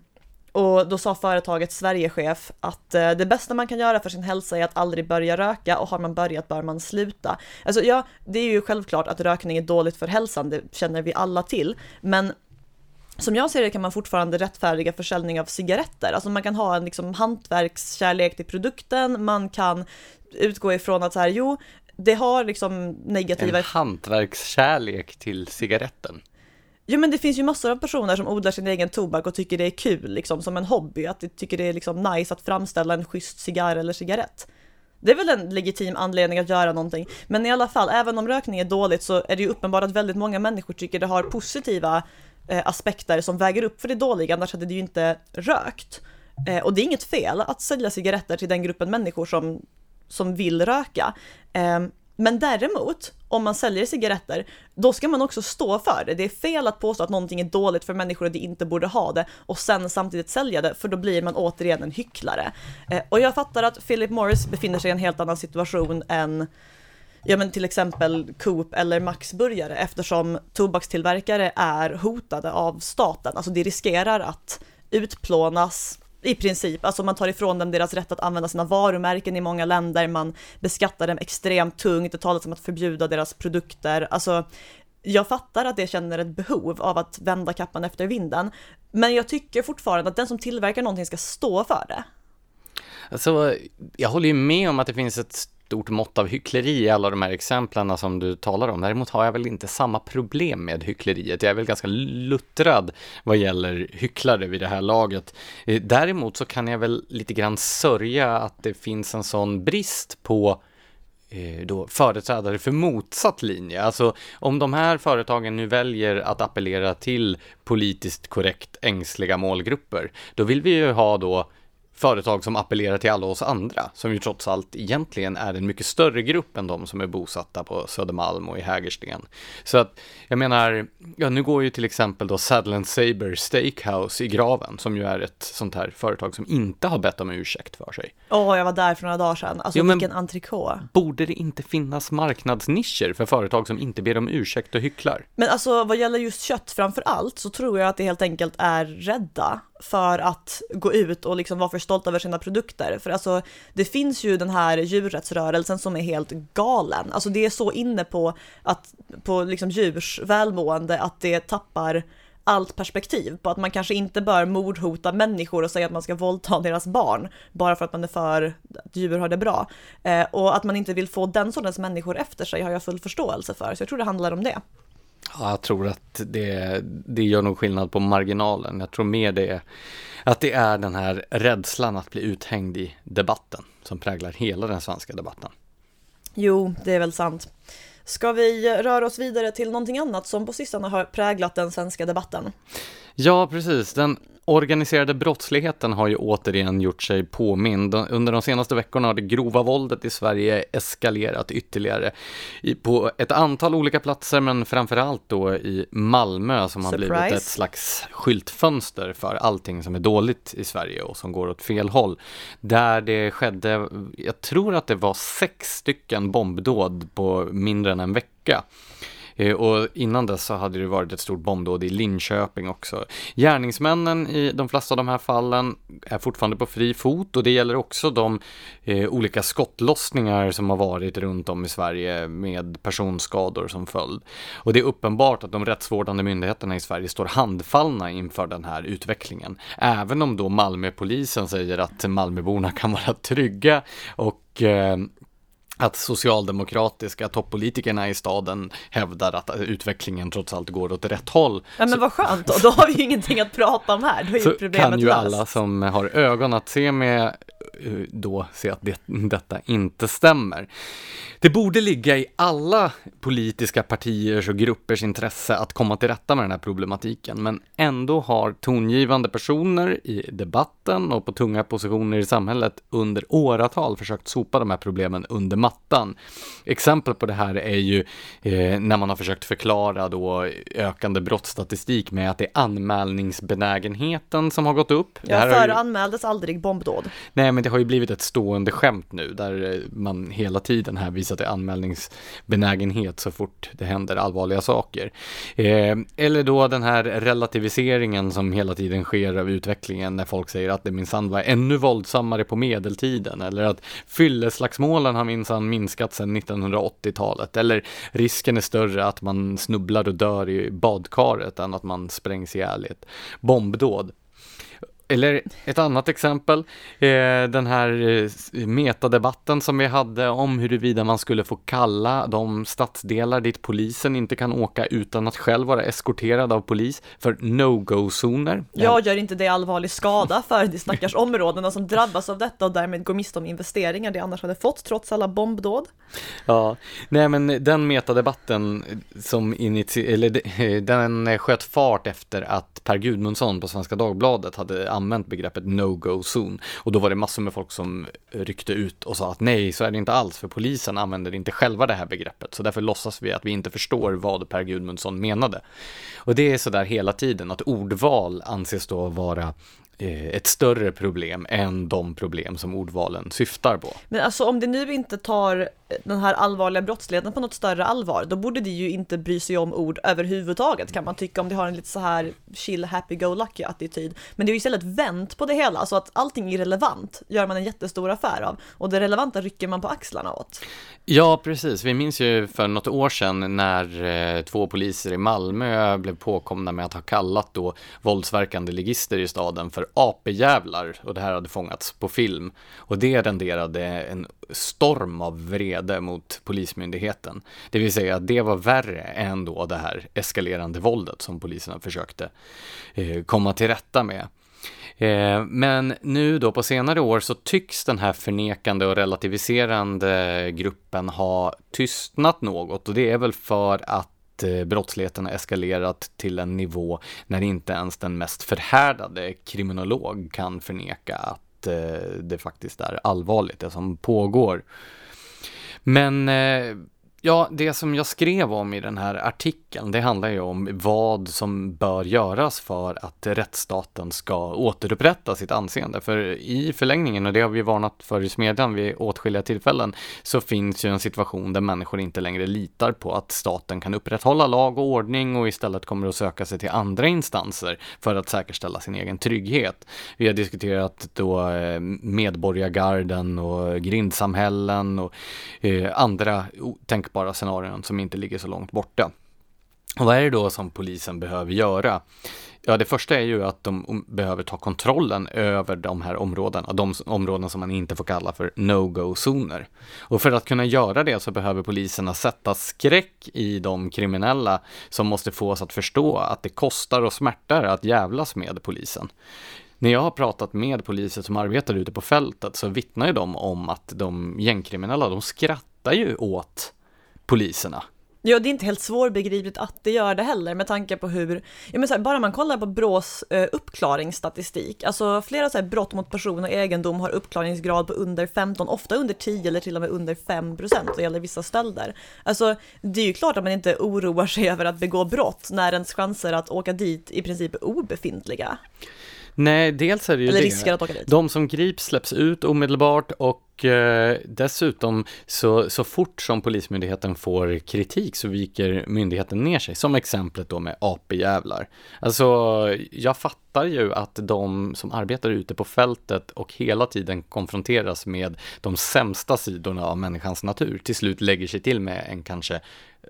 [SPEAKER 1] och då sa företagets Sverigechef att eh, det bästa man kan göra för sin hälsa är att aldrig börja röka och har man börjat bör man sluta. Alltså ja, det är ju självklart att rökning är dåligt för hälsan, det känner vi alla till, men som jag ser det kan man fortfarande rättfärdiga försäljning av cigaretter. Alltså man kan ha en liksom hantverkskärlek till produkten, man kan utgå ifrån att så här, jo, det har liksom negativa...
[SPEAKER 2] En hantverkskärlek till cigaretten.
[SPEAKER 1] Jo men det finns ju massor av personer som odlar sin egen tobak och tycker det är kul liksom som en hobby, att de tycker det är liksom nice att framställa en schysst cigarr eller cigarett. Det är väl en legitim anledning att göra någonting. Men i alla fall, även om rökning är dåligt så är det ju uppenbart att väldigt många människor tycker det har positiva eh, aspekter som väger upp för det dåliga, annars hade det ju inte rökt. Eh, och det är inget fel att sälja cigaretter till den gruppen människor som, som vill röka. Eh, men däremot, om man säljer cigaretter, då ska man också stå för det. Det är fel att påstå att någonting är dåligt för människor och de inte borde ha det och sen samtidigt sälja det, för då blir man återigen en hycklare. Eh, och jag fattar att Philip Morris befinner sig i en helt annan situation än ja men till exempel Coop eller Max Burgare eftersom tobakstillverkare är hotade av staten, alltså de riskerar att utplånas i princip, alltså man tar ifrån dem deras rätt att använda sina varumärken i många länder, man beskattar dem extremt tungt, det talas om att förbjuda deras produkter, alltså jag fattar att det känner ett behov av att vända kappan efter vinden, men jag tycker fortfarande att den som tillverkar någonting ska stå för det.
[SPEAKER 2] Alltså, jag håller ju med om att det finns ett stort mått av hyckleri i alla de här exemplen som du talar om. Däremot har jag väl inte samma problem med hyckleriet. Jag är väl ganska luttrad vad gäller hycklare vid det här laget. Eh, däremot så kan jag väl lite grann sörja att det finns en sån brist på eh, då företrädare för motsatt linje. Alltså om de här företagen nu väljer att appellera till politiskt korrekt ängsliga målgrupper, då vill vi ju ha då företag som appellerar till alla oss andra, som ju trots allt egentligen är en mycket större grupp än de som är bosatta på Södermalm och i Hägersten. Så att jag menar, ja nu går ju till exempel då Saddle Saber Steakhouse i graven, som ju är ett sånt här företag som inte har bett om ursäkt för sig.
[SPEAKER 1] Åh, oh, jag var där för några dagar sedan. Alltså
[SPEAKER 2] men-
[SPEAKER 1] vilken entrecote.
[SPEAKER 2] Borde det inte finnas marknadsnischer för företag som inte ber om ursäkt och hycklar?
[SPEAKER 1] Men alltså vad gäller just kött framför allt så tror jag att det helt enkelt är rädda för att gå ut och liksom vara för stolta över sina produkter. För alltså det finns ju den här djurrättsrörelsen som är helt galen. Alltså det är så inne på att på liksom djurs välmående att det tappar allt perspektiv på att man kanske inte bör mordhota människor och säga att man ska våldta deras barn bara för att man är för att djur har det bra. Eh, och att man inte vill få den sortens människor efter sig har jag full förståelse för, så jag tror det handlar om det.
[SPEAKER 2] Ja, jag tror att det, det gör nog skillnad på marginalen. Jag tror mer det att det är den här rädslan att bli uthängd i debatten som präglar hela den svenska debatten.
[SPEAKER 1] Jo, det är väl sant. Ska vi röra oss vidare till någonting annat som på sistone har präglat den svenska debatten?
[SPEAKER 2] Ja, precis. Den organiserade brottsligheten har ju återigen gjort sig påmind. Under de senaste veckorna har det grova våldet i Sverige eskalerat ytterligare på ett antal olika platser, men framförallt då i Malmö som har blivit
[SPEAKER 1] Surprise.
[SPEAKER 2] ett slags skyltfönster för allting som är dåligt i Sverige och som går åt fel håll. Där det skedde, jag tror att det var sex stycken bombdåd på mindre än en vecka. Eh, och innan dess så hade det varit ett stort bombdåd i Linköping också. Gärningsmännen i de flesta av de här fallen är fortfarande på fri fot och det gäller också de eh, olika skottlossningar som har varit runt om i Sverige med personskador som följd. Och det är uppenbart att de rättsvårdande myndigheterna i Sverige står handfallna inför den här utvecklingen. Även om då Malmöpolisen säger att Malmöborna kan vara trygga och eh, att socialdemokratiska toppolitikerna i staden hävdar att utvecklingen trots allt går åt rätt håll.
[SPEAKER 1] Ja men vad skönt då, då har vi ju ingenting att prata om här, då är ju
[SPEAKER 2] Så
[SPEAKER 1] problemet
[SPEAKER 2] kan ju
[SPEAKER 1] löst.
[SPEAKER 2] alla som har ögon att se med eh, då se att det, detta inte stämmer. Det borde ligga i alla politiska partiers och gruppers intresse att komma till rätta med den här problematiken, men ändå har tongivande personer i debatten och på tunga positioner i samhället under åratal försökt sopa de här problemen under mattan. Exempel på det här är ju eh, när man har försökt förklara då ökande brottsstatistik med att det är anmälningsbenägenheten som har gått upp.
[SPEAKER 1] Ja, förr
[SPEAKER 2] ju-
[SPEAKER 1] anmäldes aldrig bombdåd.
[SPEAKER 2] Nej, men det har ju blivit ett stående skämt nu där eh, man hela tiden här visar till anmälningsbenägenhet så fort det händer allvarliga saker. Eh, eller då den här relativiseringen som hela tiden sker av utvecklingen när folk säger att det minsann var ännu våldsammare på medeltiden eller att fylleslagsmålen har minsann minskat sedan 1980-talet eller risken är större att man snubblar och dör i badkaret än att man sprängs ihjäl i ett bombdåd. Eller ett annat exempel, eh, den här eh, metadebatten som vi hade om huruvida man skulle få kalla de stadsdelar dit polisen inte kan åka utan att själv vara eskorterad av polis för no-go-zoner.
[SPEAKER 1] Jag gör inte det allvarlig skada för de stackars områdena som drabbas av detta och därmed går miste om investeringar de annars hade fått trots alla bombdåd.
[SPEAKER 2] Ja, nej men den metadebatten som initi- eller de- den sköt fart efter att Per Gudmundsson på Svenska Dagbladet hade använt begreppet no-go zone. och då var det massor med folk som ryckte ut och sa att nej, så är det inte alls för polisen använder inte själva det här begreppet så därför låtsas vi att vi inte förstår vad Per Gudmundsson menade. Och det är sådär hela tiden att ordval anses då vara eh, ett större problem än de problem som ordvalen syftar på.
[SPEAKER 1] Men alltså om det nu inte tar den här allvarliga brottsligheten på något större allvar, då borde det ju inte bry sig om ord överhuvudtaget kan man tycka om det har en lite så här chill, happy-go-lucky attityd. Men det är ju istället vänt på det hela, så att allting irrelevant gör man en jättestor affär av och det relevanta rycker man på axlarna åt.
[SPEAKER 2] Ja, precis. Vi minns ju för något år sedan när eh, två poliser i Malmö blev påkomna med att ha kallat då våldsverkande ligister i staden för apejävlar och det här hade fångats på film. Och det renderade en storm av vrede mot polismyndigheten. Det vill säga att det var värre än då det här eskalerande våldet som poliserna försökte eh, komma till rätta med. Eh, men nu då på senare år så tycks den här förnekande och relativiserande gruppen ha tystnat något och det är väl för att eh, brottsligheten har eskalerat till en nivå när inte ens den mest förhärdade kriminolog kan förneka att Eh, det faktiskt är allvarligt det som pågår. Men eh, Ja, det som jag skrev om i den här artikeln, det handlar ju om vad som bör göras för att rättsstaten ska återupprätta sitt anseende. För i förlängningen, och det har vi varnat för i Smedjan vid åtskilliga tillfällen, så finns ju en situation där människor inte längre litar på att staten kan upprätthålla lag och ordning och istället kommer att söka sig till andra instanser för att säkerställa sin egen trygghet. Vi har diskuterat då eh, medborgargarden och grindsamhällen och eh, andra tänk tänkbara scenarion som inte ligger så långt borta. Och vad är det då som polisen behöver göra? Ja, det första är ju att de behöver ta kontrollen över de här områdena, de områden som man inte får kalla för no-go-zoner. Och för att kunna göra det så behöver poliserna sätta skräck i de kriminella som måste få oss att förstå att det kostar och smärtar att jävlas med polisen. När jag har pratat med poliser som arbetar ute på fältet så vittnar ju de om att de gängkriminella, de skrattar ju åt poliserna.
[SPEAKER 1] Ja, det är inte helt svårbegripligt att det gör det heller med tanke på hur, ja men så här, bara man kollar på Brås eh, uppklaringsstatistik, alltså flera så här, brott mot person och egendom har uppklaringsgrad på under 15, ofta under 10 eller till och med under 5 procent, det gäller vissa stölder. Alltså, det är ju klart att man inte oroar sig över att begå brott när ens chanser att åka dit i princip är obefintliga.
[SPEAKER 2] Nej, dels är det ju
[SPEAKER 1] Eller
[SPEAKER 2] det.
[SPEAKER 1] att åka dit.
[SPEAKER 2] De som grips släpps ut omedelbart och eh, dessutom så, så fort som Polismyndigheten får kritik så viker myndigheten ner sig, som exemplet då med AP-jävlar. Alltså, jag fattar ju att de som arbetar ute på fältet och hela tiden konfronteras med de sämsta sidorna av människans natur till slut lägger sig till med en kanske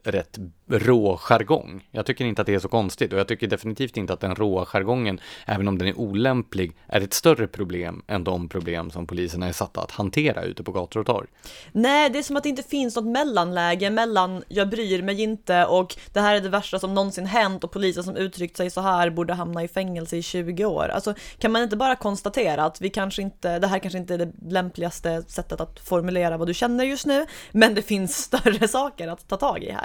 [SPEAKER 2] rätt rå jargong. Jag tycker inte att det är så konstigt och jag tycker definitivt inte att den råa jargongen, även om den är olämplig, är ett större problem än de problem som poliserna är satta att hantera ute på gator och torg.
[SPEAKER 1] Nej, det är som att det inte finns något mellanläge mellan jag bryr mig inte och det här är det värsta som någonsin hänt och polisen som uttryckt sig så här borde hamna i fängelse i 20 år. Alltså kan man inte bara konstatera att vi kanske inte, det här kanske inte är det lämpligaste sättet att formulera vad du känner just nu, men det finns större saker att ta tag i här.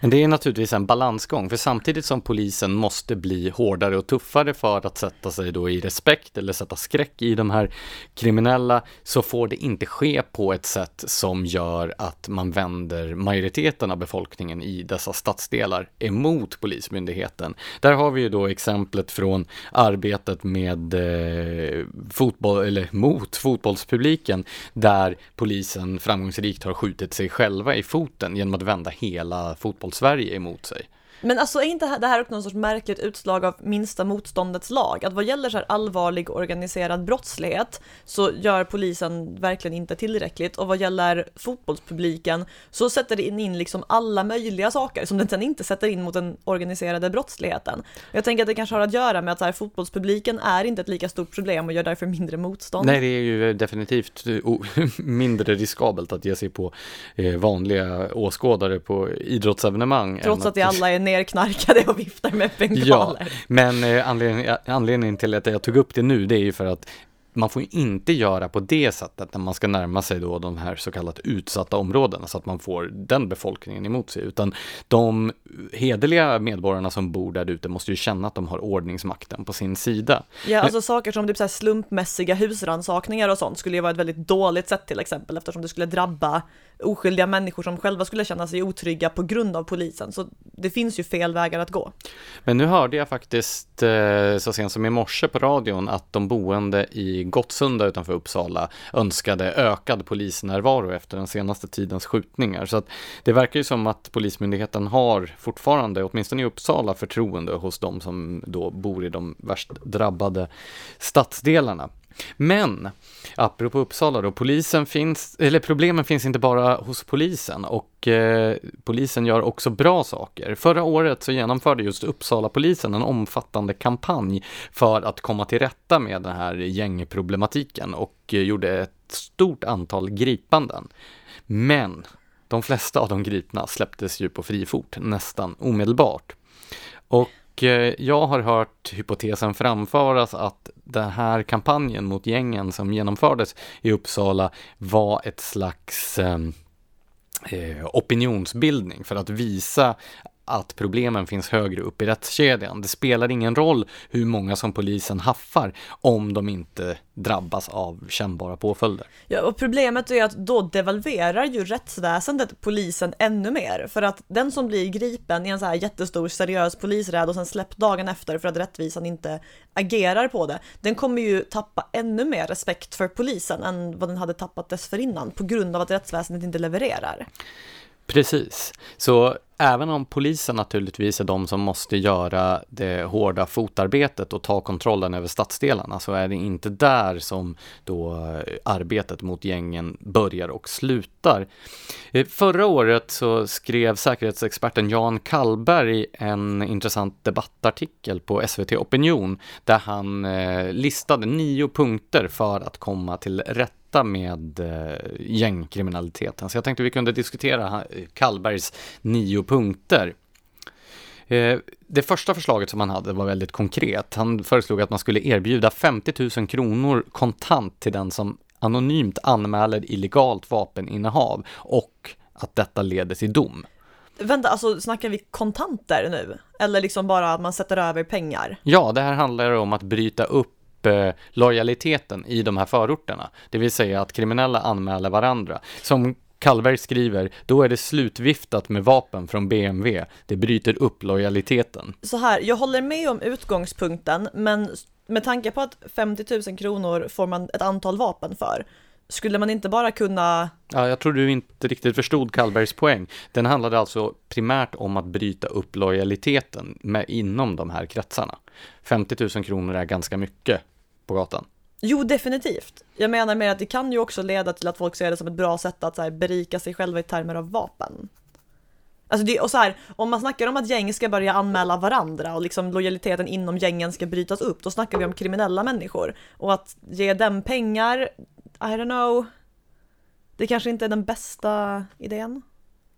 [SPEAKER 2] Men det är naturligtvis en balansgång, för samtidigt som polisen måste bli hårdare och tuffare för att sätta sig då i respekt eller sätta skräck i de här kriminella, så får det inte ske på ett sätt som gör att man vänder majoriteten av befolkningen i dessa stadsdelar emot Polismyndigheten. Där har vi ju då exemplet från arbetet med eh, fotboll, eller mot fotbollspubliken, där polisen framgångsrikt har skjutit sig själva i foten genom att vända hela fotbollssverige emot sig.
[SPEAKER 1] Men alltså är inte det här också någon sorts märkligt utslag av minsta motståndets lag? Att vad gäller så här allvarlig organiserad brottslighet så gör polisen verkligen inte tillräckligt och vad gäller fotbollspubliken så sätter det in liksom alla möjliga saker som den sen inte sätter in mot den organiserade brottsligheten. Jag tänker att det kanske har att göra med att så här, fotbollspubliken är inte ett lika stort problem och gör därför mindre motstånd.
[SPEAKER 2] Nej, det är ju definitivt mindre riskabelt att ge sig på eh, vanliga åskådare på idrottsevenemang.
[SPEAKER 1] Trots att, att det alla är nerknarkade och viftar med bengaler.
[SPEAKER 2] Ja, men eh, anledning, anledningen till att jag tog upp det nu, det är ju för att man får inte göra på det sättet när man ska närma sig då de här så kallat utsatta områdena så att man får den befolkningen emot sig, utan de hederliga medborgarna som bor där ute måste ju känna att de har ordningsmakten på sin sida.
[SPEAKER 1] Ja, alltså saker som typ så slumpmässiga husransakningar och sånt skulle ju vara ett väldigt dåligt sätt till exempel eftersom det skulle drabba oskyldiga människor som själva skulle känna sig otrygga på grund av polisen. Så det finns ju fel vägar att gå.
[SPEAKER 2] Men nu hörde jag faktiskt eh, så sent som i morse på radion att de boende i Gottsunda utanför Uppsala önskade ökad polisnärvaro efter den senaste tidens skjutningar. Så att det verkar ju som att Polismyndigheten har fortfarande, åtminstone i Uppsala, förtroende hos de som då bor i de värst drabbade stadsdelarna. Men, apropå Uppsala då, polisen finns, eller problemen finns inte bara hos polisen och eh, polisen gör också bra saker. Förra året så genomförde just Uppsala polisen en omfattande kampanj för att komma till rätta med den här gängproblematiken och eh, gjorde ett stort antal gripanden. Men de flesta av de gripna släpptes ju på fri fot nästan omedelbart. Och Eh, jag har hört hypotesen framföras att den här kampanjen mot gängen som genomfördes i Uppsala var ett slags ehm, eh, opinionsbildning för att visa att problemen finns högre upp i rättskedjan. Det spelar ingen roll hur många som polisen haffar om de inte drabbas av kännbara påföljder.
[SPEAKER 1] Ja, och problemet är att då devalverar ju rättsväsendet polisen ännu mer. För att den som blir gripen i en så här jättestor seriös polisräd och sen släppt dagen efter för att rättvisan inte agerar på det, den kommer ju tappa ännu mer respekt för polisen än vad den hade tappat dessförinnan på grund av att rättsväsendet inte levererar.
[SPEAKER 2] Precis, så även om polisen naturligtvis är de som måste göra det hårda fotarbetet och ta kontrollen över stadsdelarna så är det inte där som då eh, arbetet mot gängen börjar och slutar. Eh, förra året så skrev säkerhetsexperten Jan Kallberg en intressant debattartikel på SVT Opinion där han eh, listade nio punkter för att komma till rätt rätta med eh, gängkriminaliteten. Så jag tänkte vi kunde diskutera Kallbergs nio punkter. Eh, det första förslaget som han hade var väldigt konkret. Han föreslog att man skulle erbjuda 50 000 kronor kontant till den som anonymt anmäler illegalt vapeninnehav och att detta leder till dom.
[SPEAKER 1] Vänta, alltså snackar vi kontanter nu? Eller liksom bara att man sätter över pengar?
[SPEAKER 2] Ja, det här handlar om att bryta upp Eh, lojaliteten i de här förorterna. Det vill säga att kriminella anmäler varandra. Som Kallberg skriver, då är det slutviftat med vapen från BMW. Det bryter upp lojaliteten.
[SPEAKER 1] Så här, jag håller med om utgångspunkten, men med tanke på att 50 000 kronor får man ett antal vapen för, skulle man inte bara kunna...
[SPEAKER 2] Ja, jag tror du inte riktigt förstod Kallbergs poäng. Den handlade alltså primärt om att bryta upp lojaliteten med, inom de här kretsarna. 50 000 kronor är ganska mycket på gatan.
[SPEAKER 1] Jo, definitivt. Jag menar mer att det kan ju också leda till att folk ser det som ett bra sätt att så här, berika sig själva i termer av vapen. Alltså det, och så här, om man snackar om att gäng ska börja anmäla varandra och liksom lojaliteten inom gängen ska brytas upp, då snackar vi om kriminella människor. Och att ge dem pengar, I don't know, det kanske inte är den bästa idén.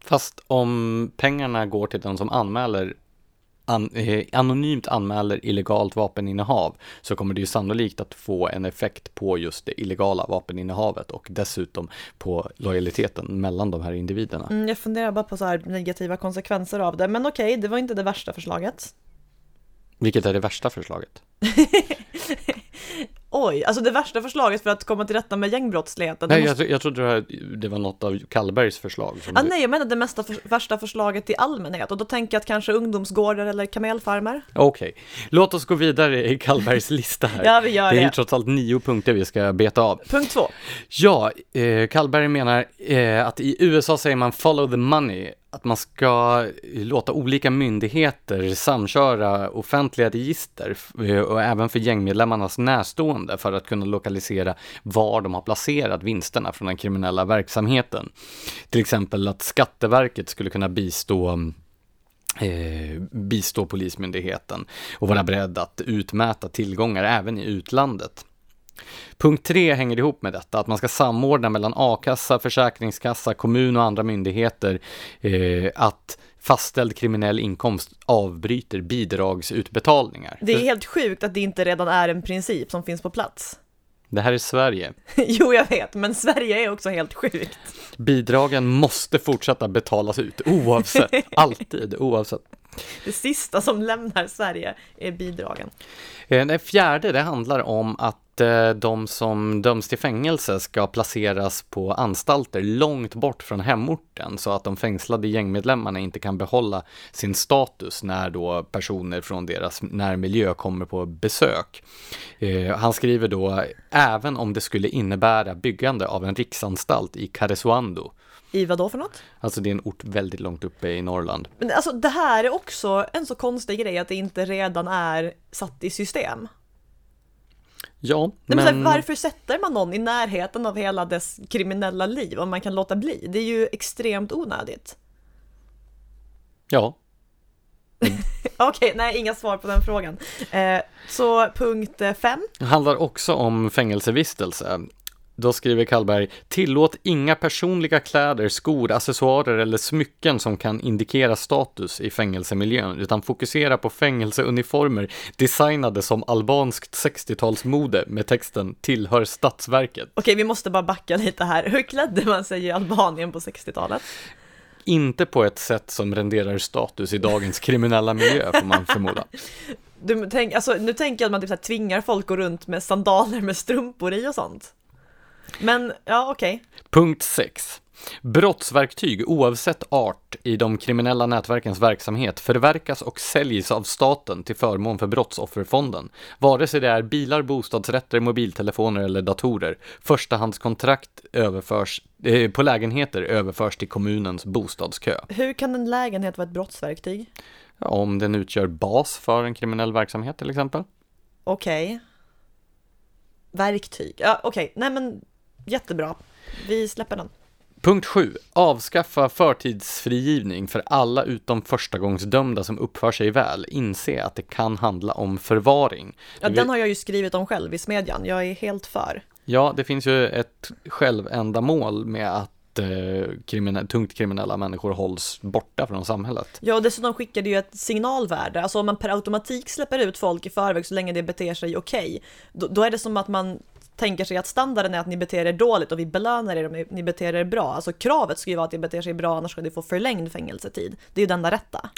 [SPEAKER 2] Fast om pengarna går till den som anmäler an, eh, anonymt anmäler illegalt vapeninnehav så kommer det ju sannolikt att få en effekt på just det illegala vapeninnehavet och dessutom på lojaliteten mellan de här individerna.
[SPEAKER 1] Mm, jag funderar bara på så här negativa konsekvenser av det, men okej, det var inte det värsta förslaget.
[SPEAKER 2] Vilket är det värsta förslaget?
[SPEAKER 1] Oj, alltså det värsta förslaget för att komma till rätta med gängbrottsligheten.
[SPEAKER 2] Nej, måste... jag, jag trodde det var något av Kallbergs förslag.
[SPEAKER 1] ah, nej, jag menar det mesta för, värsta förslaget i allmänhet och då tänker jag att kanske ungdomsgårdar eller kamelfarmer.
[SPEAKER 2] Okej, okay. låt oss gå vidare i Kallbergs lista här.
[SPEAKER 1] ja, vi gör
[SPEAKER 2] det.
[SPEAKER 1] Det
[SPEAKER 2] är ju trots allt nio punkter vi ska beta av.
[SPEAKER 1] Punkt två.
[SPEAKER 2] Ja, eh, Kallberg menar eh, att i USA säger man follow the money att man ska låta olika myndigheter samköra offentliga register eh, och även för gängmedlemmarnas närstående för att kunna lokalisera var de har placerat vinsterna från den kriminella verksamheten. Till exempel att Skatteverket skulle kunna bistå Eh, bistå Polismyndigheten och vara beredd att utmäta tillgångar även i utlandet. Punkt tre hänger ihop med detta, att man ska samordna mellan a-kassa, försäkringskassa, kommun och andra myndigheter eh, att fastställd kriminell inkomst avbryter bidragsutbetalningar.
[SPEAKER 1] Det är helt sjukt att det inte redan är en princip som finns på plats.
[SPEAKER 2] Det här är Sverige.
[SPEAKER 1] jo, jag vet, men Sverige är också helt sjukt.
[SPEAKER 2] Bidragen måste fortsätta betalas ut, oavsett, alltid, oavsett.
[SPEAKER 1] Det sista som lämnar Sverige är bidragen.
[SPEAKER 2] Eh, det fjärde, det handlar om att de som döms till fängelse ska placeras på anstalter långt bort från hemorten så att de fängslade gängmedlemmarna inte kan behålla sin status när då personer från deras närmiljö kommer på besök. Eh, han skriver då, även om det skulle innebära byggande av en riksanstalt i Karesuando
[SPEAKER 1] i vad då för något?
[SPEAKER 2] Alltså det är en ort väldigt långt uppe i Norrland.
[SPEAKER 1] Men alltså det här är också en så konstig grej att det inte redan är satt i system.
[SPEAKER 2] Ja,
[SPEAKER 1] men... men varför sätter man någon i närheten av hela dess kriminella liv om man kan låta bli? Det är ju extremt onödigt.
[SPEAKER 2] Ja.
[SPEAKER 1] Okej, okay, nej, inga svar på den frågan. Eh, så punkt fem.
[SPEAKER 2] Det handlar också om fängelsevistelse Då skriver Kallberg, tillåt inga personliga kläder, skor, accessoarer eller smycken som kan indikera status i fängelsemiljön, utan fokusera på fängelseuniformer designade som albanskt 60-talsmode med texten tillhör statsverket.
[SPEAKER 1] Okej, vi måste bara backa lite här. Hur klädde man sig i Albanien på 60-talet?
[SPEAKER 2] Inte på ett sätt som renderar status i dagens kriminella miljö, får man förmoda.
[SPEAKER 1] Du, tänk, alltså, nu tänker jag att man typ så här tvingar folk att gå runt med sandaler med strumpor i och sånt. Men, ja okej. Okay.
[SPEAKER 2] Punkt 6. Brottsverktyg oavsett art i de kriminella nätverkens verksamhet förverkas och säljs av staten till förmån för Brottsofferfonden. Vare sig det är bilar, bostadsrätter, mobiltelefoner eller datorer. Förstahandskontrakt överförs, eh, på lägenheter överförs till kommunens bostadskö.
[SPEAKER 1] Hur kan en lägenhet vara ett brottsverktyg?
[SPEAKER 2] Ja, om den utgör bas för en kriminell verksamhet till exempel.
[SPEAKER 1] Okej. Okay. Verktyg, ja okej, okay. nej men jättebra. Vi släpper den.
[SPEAKER 2] Punkt 7. Avskaffa förtidsfrigivning för alla utom förstagångsdömda som uppför sig väl. Inse att det kan handla om förvaring.
[SPEAKER 1] Ja, den har jag ju skrivit om själv i Smedjan. Jag är helt för.
[SPEAKER 2] Ja, det finns ju ett självändamål med att eh, kriminell, tungt kriminella människor hålls borta från samhället.
[SPEAKER 1] Ja, och dessutom skickar det ju ett signalvärde. Alltså om man per automatik släpper ut folk i förväg så länge det beter sig okej, okay, då, då, är det som att man tänker sig att standarden är att ni beter er dåligt och vi belönar er om ni beter er bra. Alltså kravet ska ju vara att ni beter sig bra, annars ska ni få förlängd fängelsetid. Det är ju den enda rätta.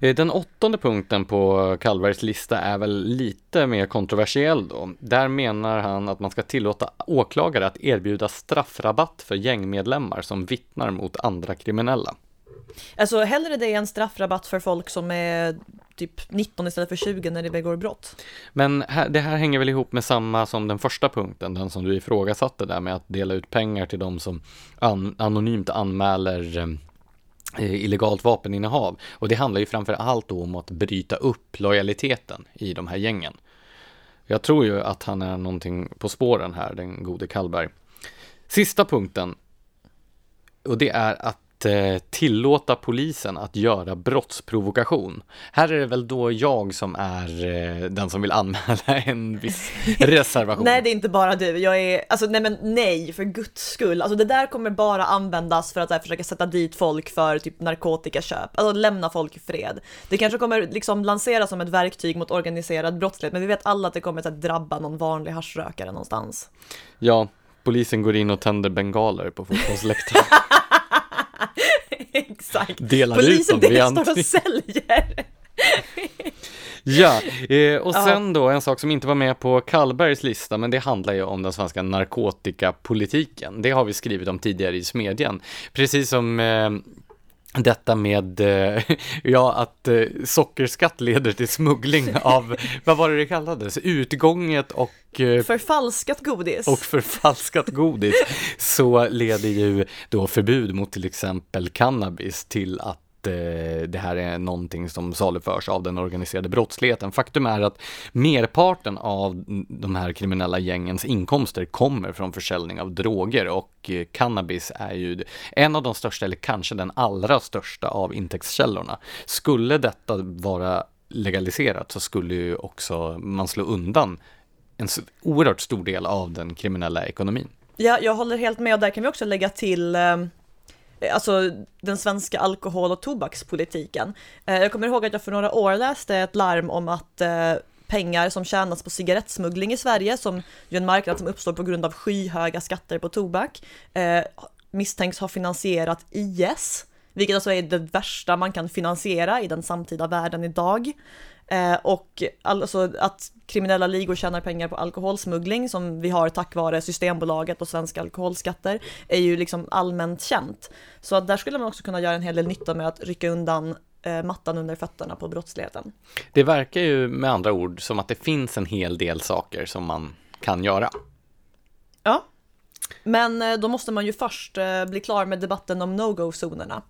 [SPEAKER 2] Eh, den åttonde punkten på Kallbergs lista är väl lite mer kontroversiell då. Där menar han att man ska tillåta åklagare att erbjuda straffrabatt för gängmedlemmar som vittnar mot andra kriminella.
[SPEAKER 1] Alltså hellre det än straffrabatt för folk som är typ 19 istället för 20 när de begår brott.
[SPEAKER 2] Men här, det här hänger väl ihop med samma som den första punkten, den som du ifrågasatte där med att dela ut pengar till de som an, anonymt anmäler eh, illegalt vapeninnehav. Och det handlar ju framför allt om att bryta upp lojaliteten i de här gängen. Jag tror ju att han är någonting på spåren här, den gode Kallberg. Sista punkten, och det är att Eh, tillåta polisen att göra brottsprovokation. Här är det väl då jag som är eh, den som vill anmäla en viss reservation.
[SPEAKER 1] nej, det är inte bara du. Jag är, alltså nej men nej, för guds skull. Alltså det där kommer bara användas för att här, försöka sätta dit folk för typ narkotikaköp. Alltså lämna folk i fred. Det kanske kommer liksom lanseras som ett verktyg mot organiserad brottslighet, men vi vet alla att det kommer att drabba någon vanlig haschrökare någonstans.
[SPEAKER 2] Ja, polisen går in och tänder bengaler på fotbollsläktaren.
[SPEAKER 1] Exakt. Delar Polisen ut dem deltar och säljer.
[SPEAKER 2] ja, eh, och sen då en sak som inte var med på Kallbergs lista, men det handlar ju om den svenska narkotikapolitiken. Det har vi skrivit om tidigare i Smedjan. Precis som eh, detta med, eh, ja, att eh, sockerskatt leder till smuggling av, vad var det det kallades, utgånget och
[SPEAKER 1] eh, förfalskat godis.
[SPEAKER 2] Och förfalskat godis, så leder ju då förbud mot till exempel cannabis till att Eh, det här är någonting som saluförs av den organiserade brottsligheten. Faktum är att merparten av de här kriminella gängens inkomster kommer från försäljning av droger och eh, cannabis är ju en av de största, eller kanske den allra största av intäktskällorna. Skulle detta vara legaliserat så skulle ju också man slå undan en oerhört stor del av den kriminella ekonomin.
[SPEAKER 1] Ja, jag håller helt med och där kan vi också lägga till eh, Eh, alltså den svenska alkohol och tobakspolitiken. Eh, jag kommer ihåg att jag för några år läste ett larm om att eh, pengar som tjänas på cigarettsmuggling i Sverige, som ju en marknad som uppstår på grund av skyhöga skatter på tobak, misstänks ha finansierat IS, vilket alltså är det värsta man kan finansiera i den samtida världen idag. Eh, och alltså att kriminella ligor tjänar pengar på alkoholsmuggling som vi har tack vare Systembolaget och svenska alkoholskatter är ju liksom allmänt känt. Så där skulle man också kunna göra en hel del nytta med att rycka undan eh, mattan under fötterna på brottsligheten.
[SPEAKER 2] Det verkar ju med andra ord som att det finns en hel del saker som man kan göra.
[SPEAKER 1] Ja, men eh, då måste man ju först bli klar med debatten om no-go-zonerna.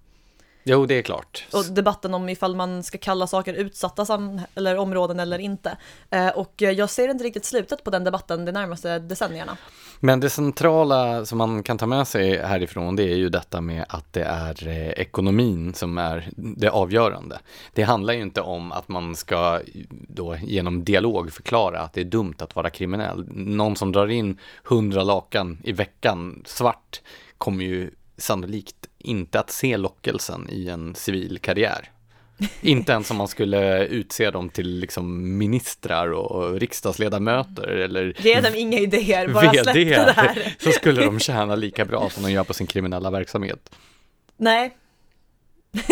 [SPEAKER 2] Jo, det är klart.
[SPEAKER 1] Och debatten om ifall man ska kalla saker utsatta eller områden eller inte. Eh, och eh, jag ser inte riktigt slutet på den debatten de närmaste decennierna.
[SPEAKER 2] Men det centrala som man kan ta med sig härifrån det är ju detta med att det är eh, ekonomin som är det avgörande. Det handlar ju inte om att man ska då genom dialog förklara att det är dumt att vara kriminell. Någon som drar in hundra lakan i veckan svart kommer ju sannolikt inte att se lockelsen i en civil karriär. Inte ens om man skulle utse dem till liksom ministrar och riksdagsledamöter eller
[SPEAKER 1] Ge dem inga idéer, bara släpp det där.
[SPEAKER 2] så skulle de tjäna lika bra som de gör på sin kriminella verksamhet.
[SPEAKER 1] Nej.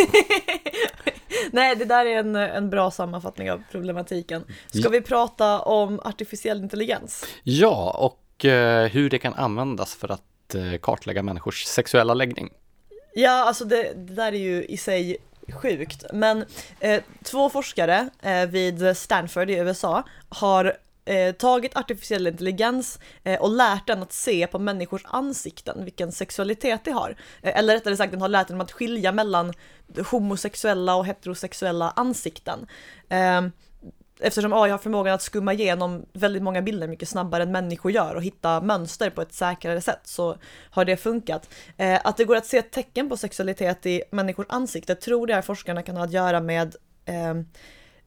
[SPEAKER 1] Nej, det där är en, en bra sammanfattning av problematiken. Ska vi prata om artificiell intelligens?
[SPEAKER 2] Ja, och eh, hur det kan användas för att att eh, kartlägga människors sexuella läggning.
[SPEAKER 1] Ja, alltså det, det där är ju i sig sjukt. Men eh, två forskare eh, vid Stanford i USA har eh, tagit artificiell intelligens eh, och lärt den att se på människors ansikten vilken sexualitet de har. Eh, eller rättare sagt, den har lärt den att skilja mellan homosexuella och heterosexuella ansikten. Eh, Eftersom AI har förmågan att skumma igenom väldigt många bilder mycket snabbare än människor gör och hitta mönster på ett säkrare sätt så har det funkat. Eh, att det går att se tecken på sexualitet i människors ansikte tror de här forskarna kan ha att göra med ehm,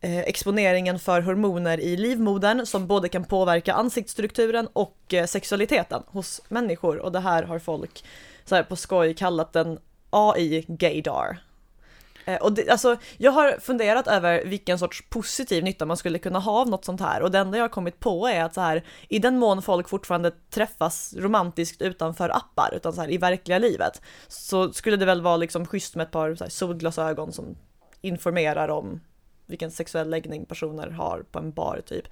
[SPEAKER 1] eh, exponeringen för hormoner i livmodern som både kan påverka ansiktsstrukturen och eh, sexualiteten hos människor och det här har folk så här på skoj kallat den AI-gaydar. Eh, och det, alltså, jag har funderat över vilken sorts positiv nytta man skulle kunna ha av något sånt här och det enda jag har kommit på är att så här, i den mån folk fortfarande träffas romantiskt utanför appar, utan så här i verkliga livet, så skulle det väl vara liksom schysst med ett par så här, solglasögon som informerar om vilken sexuell läggning personer har på en bar typ.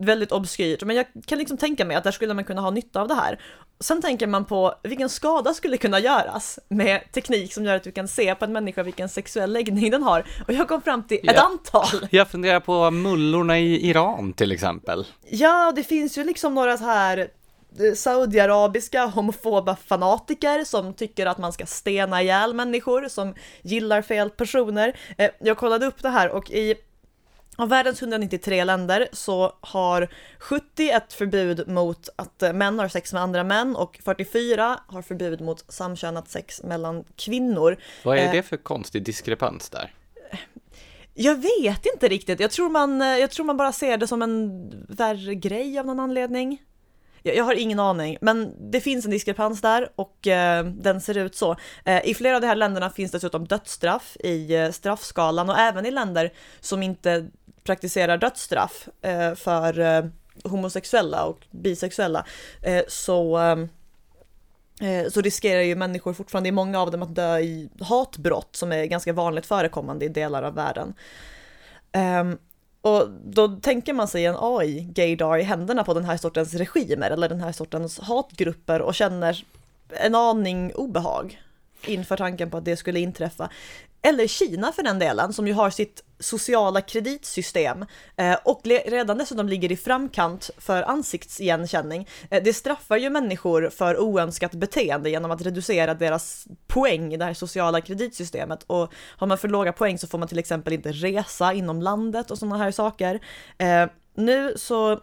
[SPEAKER 1] Väldigt obskyrt, men jag kan liksom tänka mig att där skulle man kunna ha nytta av det här. Sen tänker man på vilken skada skulle kunna göras med teknik som gör att du kan se på en människa vilken sexuell läggning den har. Och jag kom fram till ett
[SPEAKER 2] Ja.
[SPEAKER 1] antal.
[SPEAKER 2] Jag funderar på mullorna i Iran till exempel.
[SPEAKER 1] Ja, det finns ju liksom några så här eh, saudiarabiska homofoba fanatiker som tycker att man ska stena ihjäl människor som gillar fel personer. Eh, Jag kollade upp det här och i av världens 193 länder så har 70 ett förbud mot att eh, män har sex med andra män och 44 har förbud mot samkönat sex mellan kvinnor.
[SPEAKER 2] Vad är
[SPEAKER 1] Eh.
[SPEAKER 2] det för konstig diskrepans där?
[SPEAKER 1] Jag vet inte riktigt, jag tror man, eh, jag tror man bara ser det som en värre grej av någon anledning. Jag, jag har ingen aning, men det finns en diskrepans där och eh, den ser ut så. Eh, I flera av de här länderna finns dessutom dödsstraff i eh, straffskalan och även i länder som inte praktiserar dödsstraff eh, för eh, homosexuella och bisexuella eh, så eh, eh så riskerar ju människor fortfarande i många av dem att dö i hatbrott som är ganska vanligt förekommande i delar av världen. Ehm, och då tänker man sig en AI-gaydar i händerna på den här sortens regimer eller den här sortens hatgrupper och känner en aning obehag inför tanken på att det skulle inträffa. Eller Kina för den delen, som ju har sitt sociala kreditsystem eh, och redan dessutom ligger i framkant för ansiktsigenkänning. Eh, det straffar ju människor för oönskat beteende genom att reducera deras poäng i det här sociala kreditsystemet och har man för låga poäng så får man till exempel inte resa inom landet och sådana här saker. Eh, nu så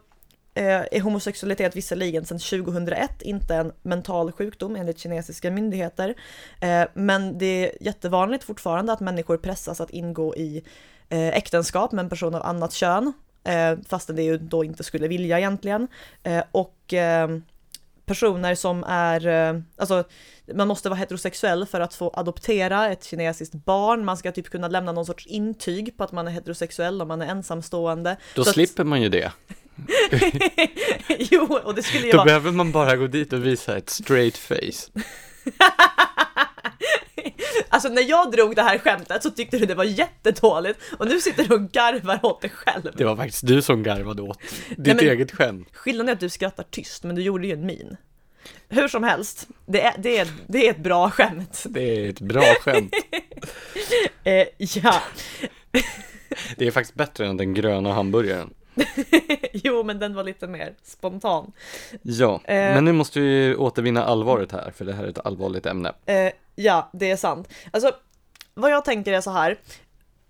[SPEAKER 1] är homosexualitet visserligen sedan 2001 inte en mental sjukdom enligt kinesiska myndigheter. Eh, Men det är jättevanligt fortfarande att människor pressas att ingå i eh, äktenskap med en person av annat kön. eh, Fastän det ju då inte skulle vilja egentligen. Eh, Och eh, personer som är, eh, alltså man måste vara heterosexuell för att få adoptera ett kinesiskt barn. Man ska typ kunna lämna någon sorts intyg på att man är heterosexuell om man är ensamstående.
[SPEAKER 2] Då
[SPEAKER 1] Så att-
[SPEAKER 2] slipper man ju det.
[SPEAKER 1] jo, och det skulle ju
[SPEAKER 2] Då
[SPEAKER 1] vara...
[SPEAKER 2] behöver man bara gå dit och visa ett straight face.
[SPEAKER 1] Alltså när jag drog det här skämtet så tyckte du det var jättedåligt och nu sitter du och garvar åt dig själv.
[SPEAKER 2] Det var faktiskt du som garvade åt ditt
[SPEAKER 1] men-
[SPEAKER 2] eget skämt.
[SPEAKER 1] Skillnaden är att du skrattar tyst, men du gjorde ju en min. Hur som helst, det är, det är, det är ett bra skämt.
[SPEAKER 2] Det är ett bra skämt.
[SPEAKER 1] Eh, ja,
[SPEAKER 2] Det är faktiskt bättre än den gröna hamburgaren.
[SPEAKER 1] jo men den var lite mer spontan.
[SPEAKER 2] Ja,
[SPEAKER 1] Eh.
[SPEAKER 2] men nu måste vi återvinna allvaret här, för det här är ett allvarligt ämne.
[SPEAKER 1] Eh, ja, det är sant. Alltså, vad jag tänker är så här,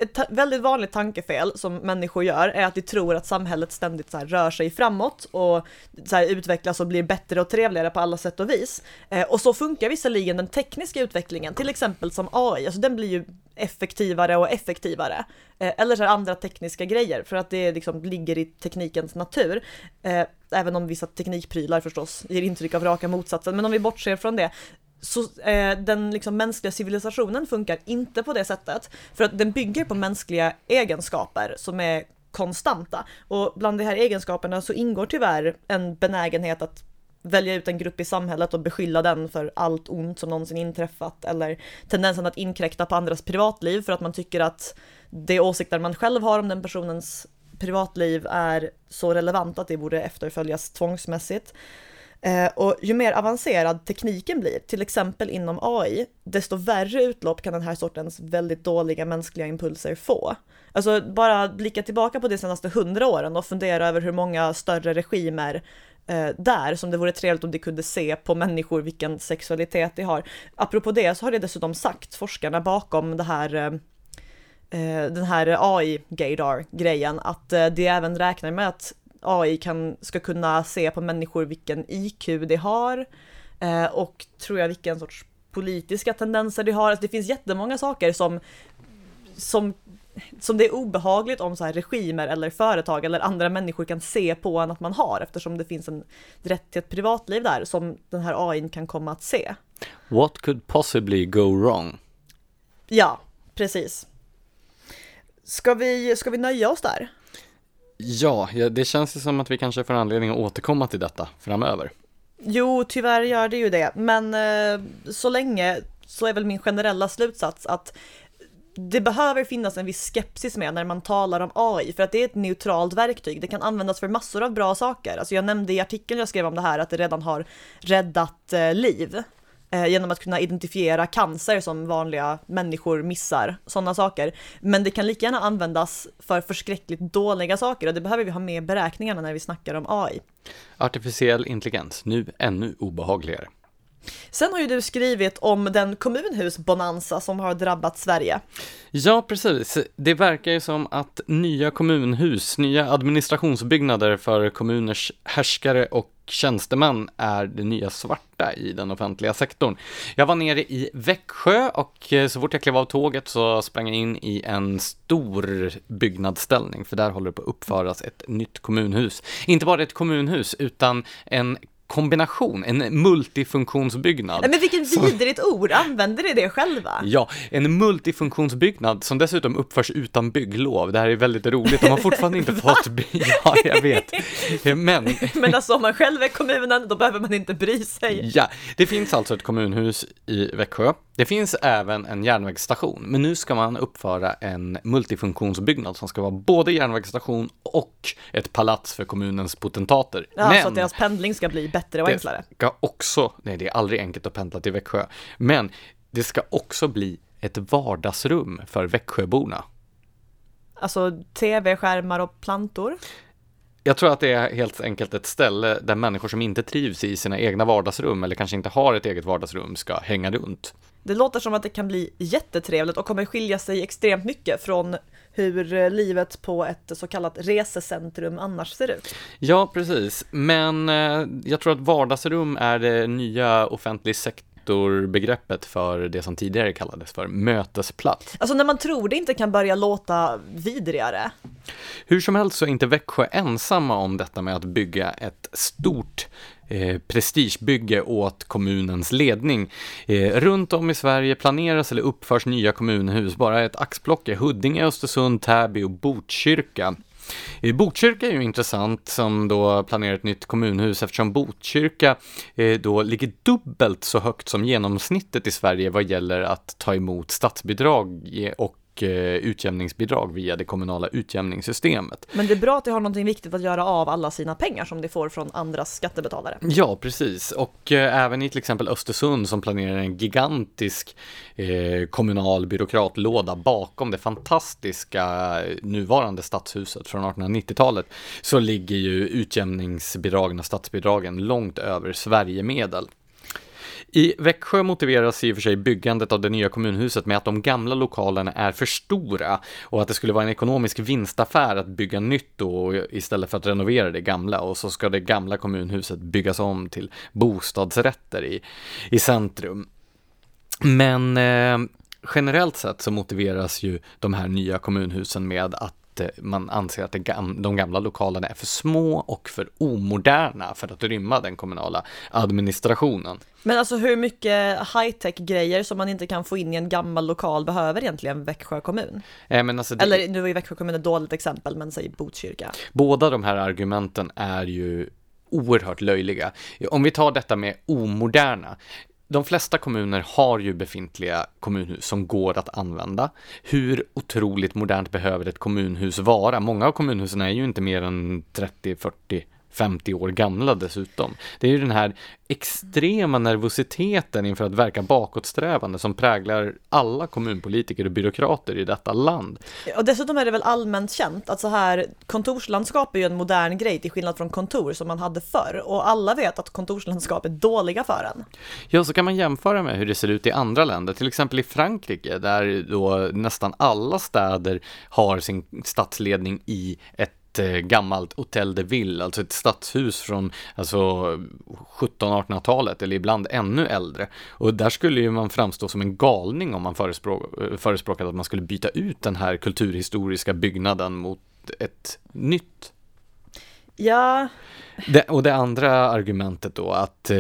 [SPEAKER 1] ett väldigt vanligt tankefel som människor gör är att de tror att samhället ständigt så rör sig framåt och så utvecklas och blir bättre och trevligare på alla sätt och vis. Eh, och så funkar visserligen den tekniska utvecklingen, till exempel som AI, alltså den blir ju effektivare och effektivare. Eh, eller så andra tekniska grejer, för att det liksom ligger i teknikens natur. Eh, även om vissa teknikprylar förstås ger intryck av raka motsatsen, men om vi bortser från det, så, eh, den liksom mänskliga civilisationen funkar inte på det sättet. För att den bygger på mänskliga egenskaper som är konstanta. Och bland de här egenskaperna så ingår tyvärr en benägenhet att välja ut en grupp i samhället och beskylla den för allt ont som någonsin inträffat eller tendensen att inkräkta på andras privatliv för att man tycker att de åsikter man själv har om den personens privatliv är så relevant att det borde efterföljas tvångsmässigt. Eh, och ju mer avancerad tekniken blir, till exempel inom AI, desto värre utlopp kan den här sortens väldigt dåliga mänskliga impulser få. Alltså bara blicka tillbaka på de senaste hundra åren och fundera över hur många större regimer eh, där som det vore trevligt om de kunde se på människor vilken sexualitet de har. Apropå det så har det dessutom sagt, forskarna bakom det här eh, eh den här AI-gaydar-grejen, att eh, de även räknar med att AI kan, ska kunna se på människor vilken IQ de har eh, och tror jag vilken sorts politiska tendenser de har. Alltså det finns jättemånga saker som, som, som det är obehagligt om så här regimer eller företag eller andra människor kan se på en att man har eftersom det finns en rätt till ett privatliv där som den här AI kan komma att se.
[SPEAKER 2] What could possibly go wrong?
[SPEAKER 1] Ja, precis. Ska vi, ska vi nöja oss där?
[SPEAKER 2] Ja, det känns ju som att vi kanske får anledning att återkomma till detta framöver.
[SPEAKER 1] Jo, tyvärr gör det ju det, men eh, så länge så är väl min generella slutsats att det behöver finnas en viss skepsis med när man talar om AI, för att det är ett neutralt verktyg. Det kan användas för massor av bra saker. Alltså jag nämnde i artikeln jag skrev om det här att det redan har räddat eh, liv. Eh, genom att kunna identifiera cancer som vanliga människor missar, sådana saker. Men det kan lika gärna användas för förskräckligt dåliga saker och det behöver vi ha med i beräkningarna när vi snackar om AI.
[SPEAKER 2] Artificiell intelligens, nu ännu obehagligare.
[SPEAKER 1] Sen har ju du skrivit om den kommunhusbonanza som har drabbat Sverige.
[SPEAKER 2] Ja, precis. Det verkar ju som att nya kommunhus, nya administrationsbyggnader för kommuners härskare och tjänstemän är det nya svarta i den offentliga sektorn. Jag var nere i Växjö och eh, så fort jag klev av tåget så sprang jag in i en stor byggnadsställning, för där håller det på att uppföras ett nytt kommunhus. Inte bara ett kommunhus, utan en kombination, en multifunktionsbyggnad.
[SPEAKER 1] Men vilket vidrigt som... ord, använder ni det själva?
[SPEAKER 2] Ja, en multifunktionsbyggnad som dessutom uppförs utan bygglov. Det här är väldigt roligt, de har fortfarande inte fått, ja jag vet. Men...
[SPEAKER 1] Men alltså om man själv är kommunen, då behöver man inte bry sig.
[SPEAKER 2] Ja, det finns alltså ett kommunhus i Växjö. Det finns även en järnvägsstation, men nu ska man uppföra en multifunktionsbyggnad som ska vara både järnvägsstation och ett palats för kommunens potentater.
[SPEAKER 1] Ja, men... så att deras pendling ska bli bättre och det enklare.
[SPEAKER 2] Ska också, nej det är aldrig enkelt att pendla till Växjö, men det ska också bli ett vardagsrum för Växjöborna.
[SPEAKER 1] Alltså tv-skärmar och plantor?
[SPEAKER 2] Jag tror att det är helt enkelt ett ställe där människor som inte trivs i sina egna vardagsrum eller kanske inte har ett eget vardagsrum ska hänga runt.
[SPEAKER 1] Det låter som att det kan bli jättetrevligt och kommer skilja sig extremt mycket från hur eh, livet på ett så kallat resecentrum annars ser ut.
[SPEAKER 2] Ja, precis. Men eh, jag tror att vardagsrum är det nya offentlig sektor begreppet för det som tidigare kallades för mötesplats.
[SPEAKER 1] Alltså när man tror det inte kan börja låta vidrigare.
[SPEAKER 2] Hur som helst så är inte Växjö ensamma om detta med att bygga ett stort eh, prestigebygge åt kommunens ledning. Eh, runt om i Sverige planeras eller uppförs nya kommunhus, bara ett axplock är Huddinge, Östersund, Täby och Botkyrka. Eh, Botkyrka är ju intressant som då planerar ett nytt kommunhus eftersom Botkyrka eh, då ligger dubbelt så högt som genomsnittet i Sverige vad gäller att ta emot statsbidrag eh, och och eh, utjämningsbidrag via det kommunala utjämningssystemet.
[SPEAKER 1] Men det är bra att de har någonting viktigt att göra av alla sina pengar som de får från andras skattebetalare.
[SPEAKER 2] Ja, precis. Och eh, även i till exempel Östersund som planerar en gigantisk eh, kommunal byråkratlåda bakom det fantastiska nuvarande stadshuset från 1890-talet så ligger ju utjämningsbidragen och statsbidragen långt över Sverigemedel. I Växjö motiveras i och för sig byggandet av det nya kommunhuset med att de gamla lokalerna är för stora och att det skulle vara en ekonomisk vinstaffär att bygga nytt då istället för att renovera det gamla och så ska det gamla kommunhuset byggas om till bostadsrätter i, i centrum. Men eh, generellt sett så motiveras ju de här nya kommunhusen med att man anser att de gamla lokalerna är för små och för omoderna för att rymma den kommunala administrationen.
[SPEAKER 1] Men alltså hur mycket high-tech grejer som man inte kan få in i en gammal lokal behöver egentligen Växjö kommun?
[SPEAKER 2] Eh, men alltså det...
[SPEAKER 1] Eller nu ju Växjö kommun ett dåligt exempel, men säg Botkyrka.
[SPEAKER 2] Båda de här argumenten är ju oerhört löjliga. Om vi tar detta med omoderna de flesta kommuner har ju befintliga kommunhus som går att använda. Hur otroligt modernt behöver ett kommunhus vara? Många av kommunhusen är ju inte mer än 30, 40, 50 år gamla dessutom. Det är ju den här extrema nervositeten inför att verka bakåtsträvande som präglar alla kommunpolitiker och byråkrater i detta land.
[SPEAKER 1] Och dessutom är det väl allmänt känt att så här kontorslandskap är ju en modern grej till skillnad från kontor som man hade förr och alla vet att kontorslandskap är dåliga för en.
[SPEAKER 2] Ja, så kan man jämföra med hur det ser ut i andra länder, till exempel i Frankrike där då nästan alla städer har sin stadsledning i ett ett eh, gammalt Hotel de Ville, alltså ett stadshus från alltså 1700-1800-talet eller ibland ännu äldre. Och där skulle ju man framstå som en galning om man förespråk eh, förespråkade att man skulle byta ut den här kulturhistoriska byggnaden mot ett nytt.
[SPEAKER 1] Ja,
[SPEAKER 2] det, och det andra argumentet då att eh,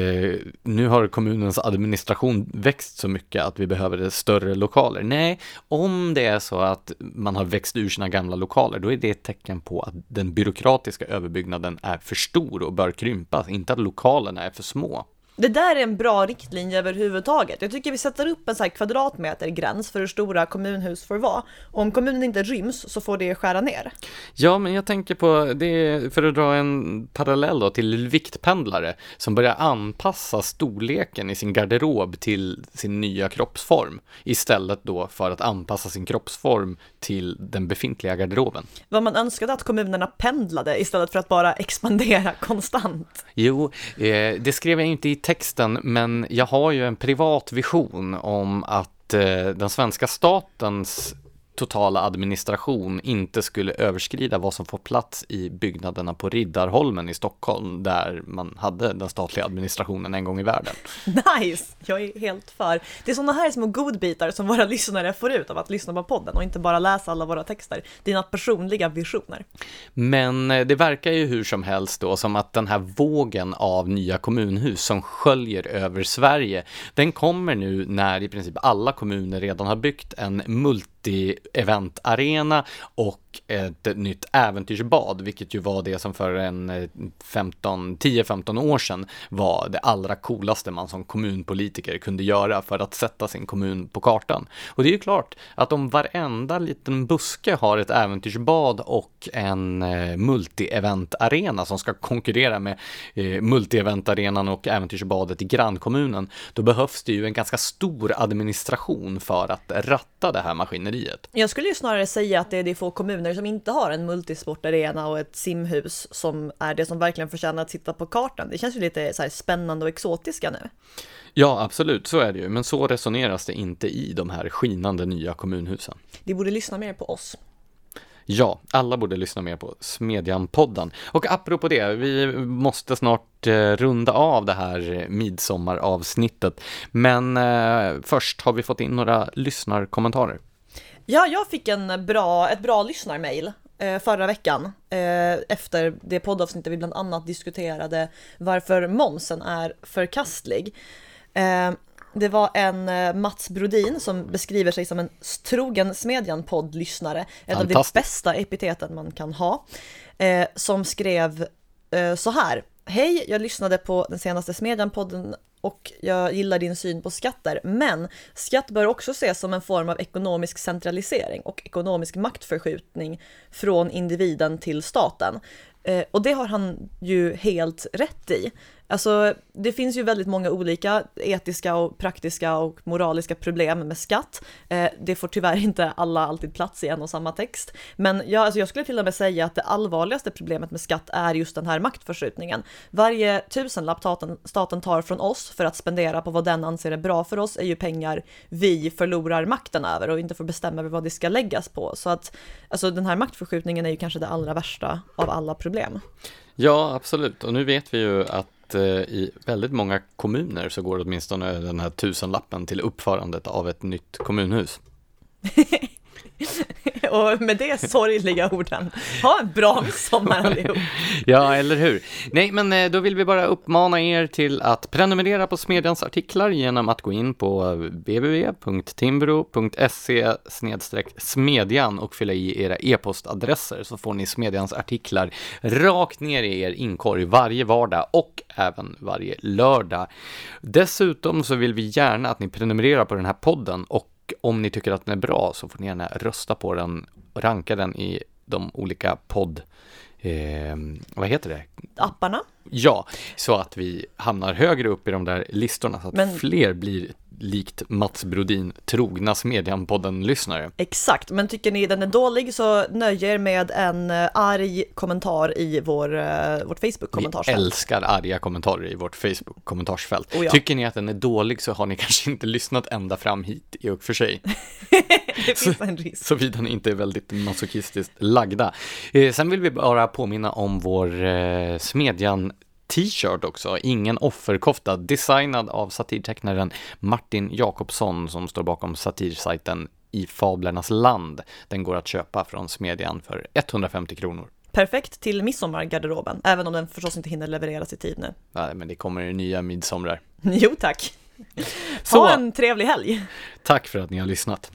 [SPEAKER 2] nu har kommunens administration växt så mycket att vi behöver större lokaler. Nej, om det är så att man har växt ur sina gamla lokaler, då är det ett tecken på att den byråkratiska överbyggnaden är för stor och bör krympas, inte att lokalerna är för små.
[SPEAKER 1] Det där är en bra riktlinje överhuvudtaget. Jag tycker vi sätter upp en så här kvadratmetergräns för hur stora kommunhus får vara. Och om kommunen inte ryms så får det skära ner.
[SPEAKER 2] Ja, men jag tänker på det, för att dra en parallell då till viktpendlare som börjar anpassa storleken i sin garderob till sin nya kroppsform istället då för att anpassa sin kroppsform till den befintliga garderoben.
[SPEAKER 1] Vad man önskade att kommunerna pendlade istället för att bara expandera konstant.
[SPEAKER 2] Jo, eh, det skrev jag inte i texten, men jag har ju en privat vision om att eh, den svenska statens totala administration inte skulle överskrida vad som får plats i byggnaderna på Riddarholmen i Stockholm där man hade den statliga administrationen en gång i världen.
[SPEAKER 1] Nice! Jag är helt för. Det är sådana här små godbitar som våra lyssnare får ut av att lyssna på podden och inte bara läsa alla våra texter. Dina personliga visioner.
[SPEAKER 2] Men eh, det verkar ju hur som helst då som att den här vågen av nya kommunhus som sköljer över Sverige, den kommer nu när i princip alla kommuner redan har byggt en multi City Event Arena och ett nytt äventyrsbad, vilket ju var det som för en eh, 15, 10-15 år sedan var det allra coolaste man som kommunpolitiker kunde göra för att sätta sin kommun på kartan. Och det är ju klart att om varenda liten buske har ett äventyrsbad och en eh, multi-event-arena som ska konkurrera med eh, multi-event-arenan och äventyrsbadet i grannkommunen, då behövs det ju en ganska stor administration för att ratta det här maskineriet.
[SPEAKER 1] Jag skulle ju snarare säga att det är de få kommuner kommuner som inte har en multisportarena och ett simhus som är det som verkligen förtjänar att sitta på kartan. Det känns ju lite så spännande och exotiska nu.
[SPEAKER 2] Ja, absolut, så är det ju, men så resoneras det inte i de här skinande nya kommunhusen.
[SPEAKER 1] De borde lyssna mer på oss.
[SPEAKER 2] Ja, alla borde lyssna mer på Smedjan-podden. Och apropå det, vi måste snart eh, runda av det här midsommaravsnittet. Men eh, först har vi fått in några lyssnarkommentarer.
[SPEAKER 1] Ja, jag fick en bra, ett bra lyssnarmail eh, förra veckan eh, efter det poddavsnitt där vi bland annat diskuterade varför momsen är förkastlig. Eh, det var en Mats Brodin som beskriver sig som en trogen Smedjan-poddlyssnare, ett av de bästa epiteten man kan ha, som skrev så här. Hej, jag lyssnade på den senaste Smedjan-podden och jag gillar din syn på skatter, men skatt bör också ses som en form av ekonomisk centralisering och ekonomisk maktförskjutning från individen till staten. Eh, och det har han ju helt rätt i. Alltså, det finns ju väldigt många olika etiska och praktiska och moraliska problem med skatt. Eh, det får tyvärr inte alla alltid plats i en och samma text. Men jag, alltså jag skulle till och med säga att det allvarligaste problemet med skatt är just den här maktförskjutningen. Varje tusenlapp staten, staten tar från oss för att spendera på vad den anser är bra för oss är ju pengar vi förlorar makten över och inte får bestämma över vad det ska läggas på. Så att alltså, den här maktförskjutningen är ju kanske det allra värsta av alla problem.
[SPEAKER 2] Ja, absolut. Och nu vet vi ju att Eh, i väldigt många kommuner så går åtminstone den här tusenlappen till uppförandet av ett nytt kommunhus.
[SPEAKER 1] och med det sorgliga orden, ha en bra midsommar allihop.
[SPEAKER 2] ja, eller hur? Nej, men eh, då vill vi bara uppmana er till att prenumerera på Smedjans artiklar genom att gå in på www.timbro.se smedjan och fylla i era e-postadresser så får ni Smedjans artiklar rakt ner i er inkorg varje vardag och även varje lördag. Dessutom så vill vi gärna att ni prenumererar på den här podden och om ni tycker att den är bra så får ni gärna rösta på den och ranka den i de olika podd... Eh, vad heter det?
[SPEAKER 1] Apparna?
[SPEAKER 2] Ja, så att vi hamnar högre upp i de där listorna så att Men... fler blir likt Mats Brodin trogna Smedjan-podden-lyssnare.
[SPEAKER 1] Exakt, men tycker ni den är dålig så nöj er med en eh, arg kommentar i vår, uh, vårt Facebook-kommentarsfält.
[SPEAKER 2] Vi älskar arga kommentarer i vårt Facebook-kommentarsfält. Oh ja. Tycker ni att den är dålig så har ni kanske inte lyssnat ända fram hit i och för sig.
[SPEAKER 1] det finns en risk.
[SPEAKER 2] Såvida ni inte är väldigt masochistiskt lagda. Eh, sen vill vi bara påminna om vår eh, Smedjan t-shirt också, ingen offerkofta, designad av satirtecknaren Martin Jakobsson som står bakom satirsajten i Fablernas land. Den går att köpa från Smedjan för 150 kronor.
[SPEAKER 1] Perfekt till midsommargarderoben, även om den förstås inte hinner levereras i tid nu.
[SPEAKER 2] Nej, men det kommer nya midsomrar.
[SPEAKER 1] Jo tack. Så, ha en trevlig helg.
[SPEAKER 2] Tack för att ni har lyssnat.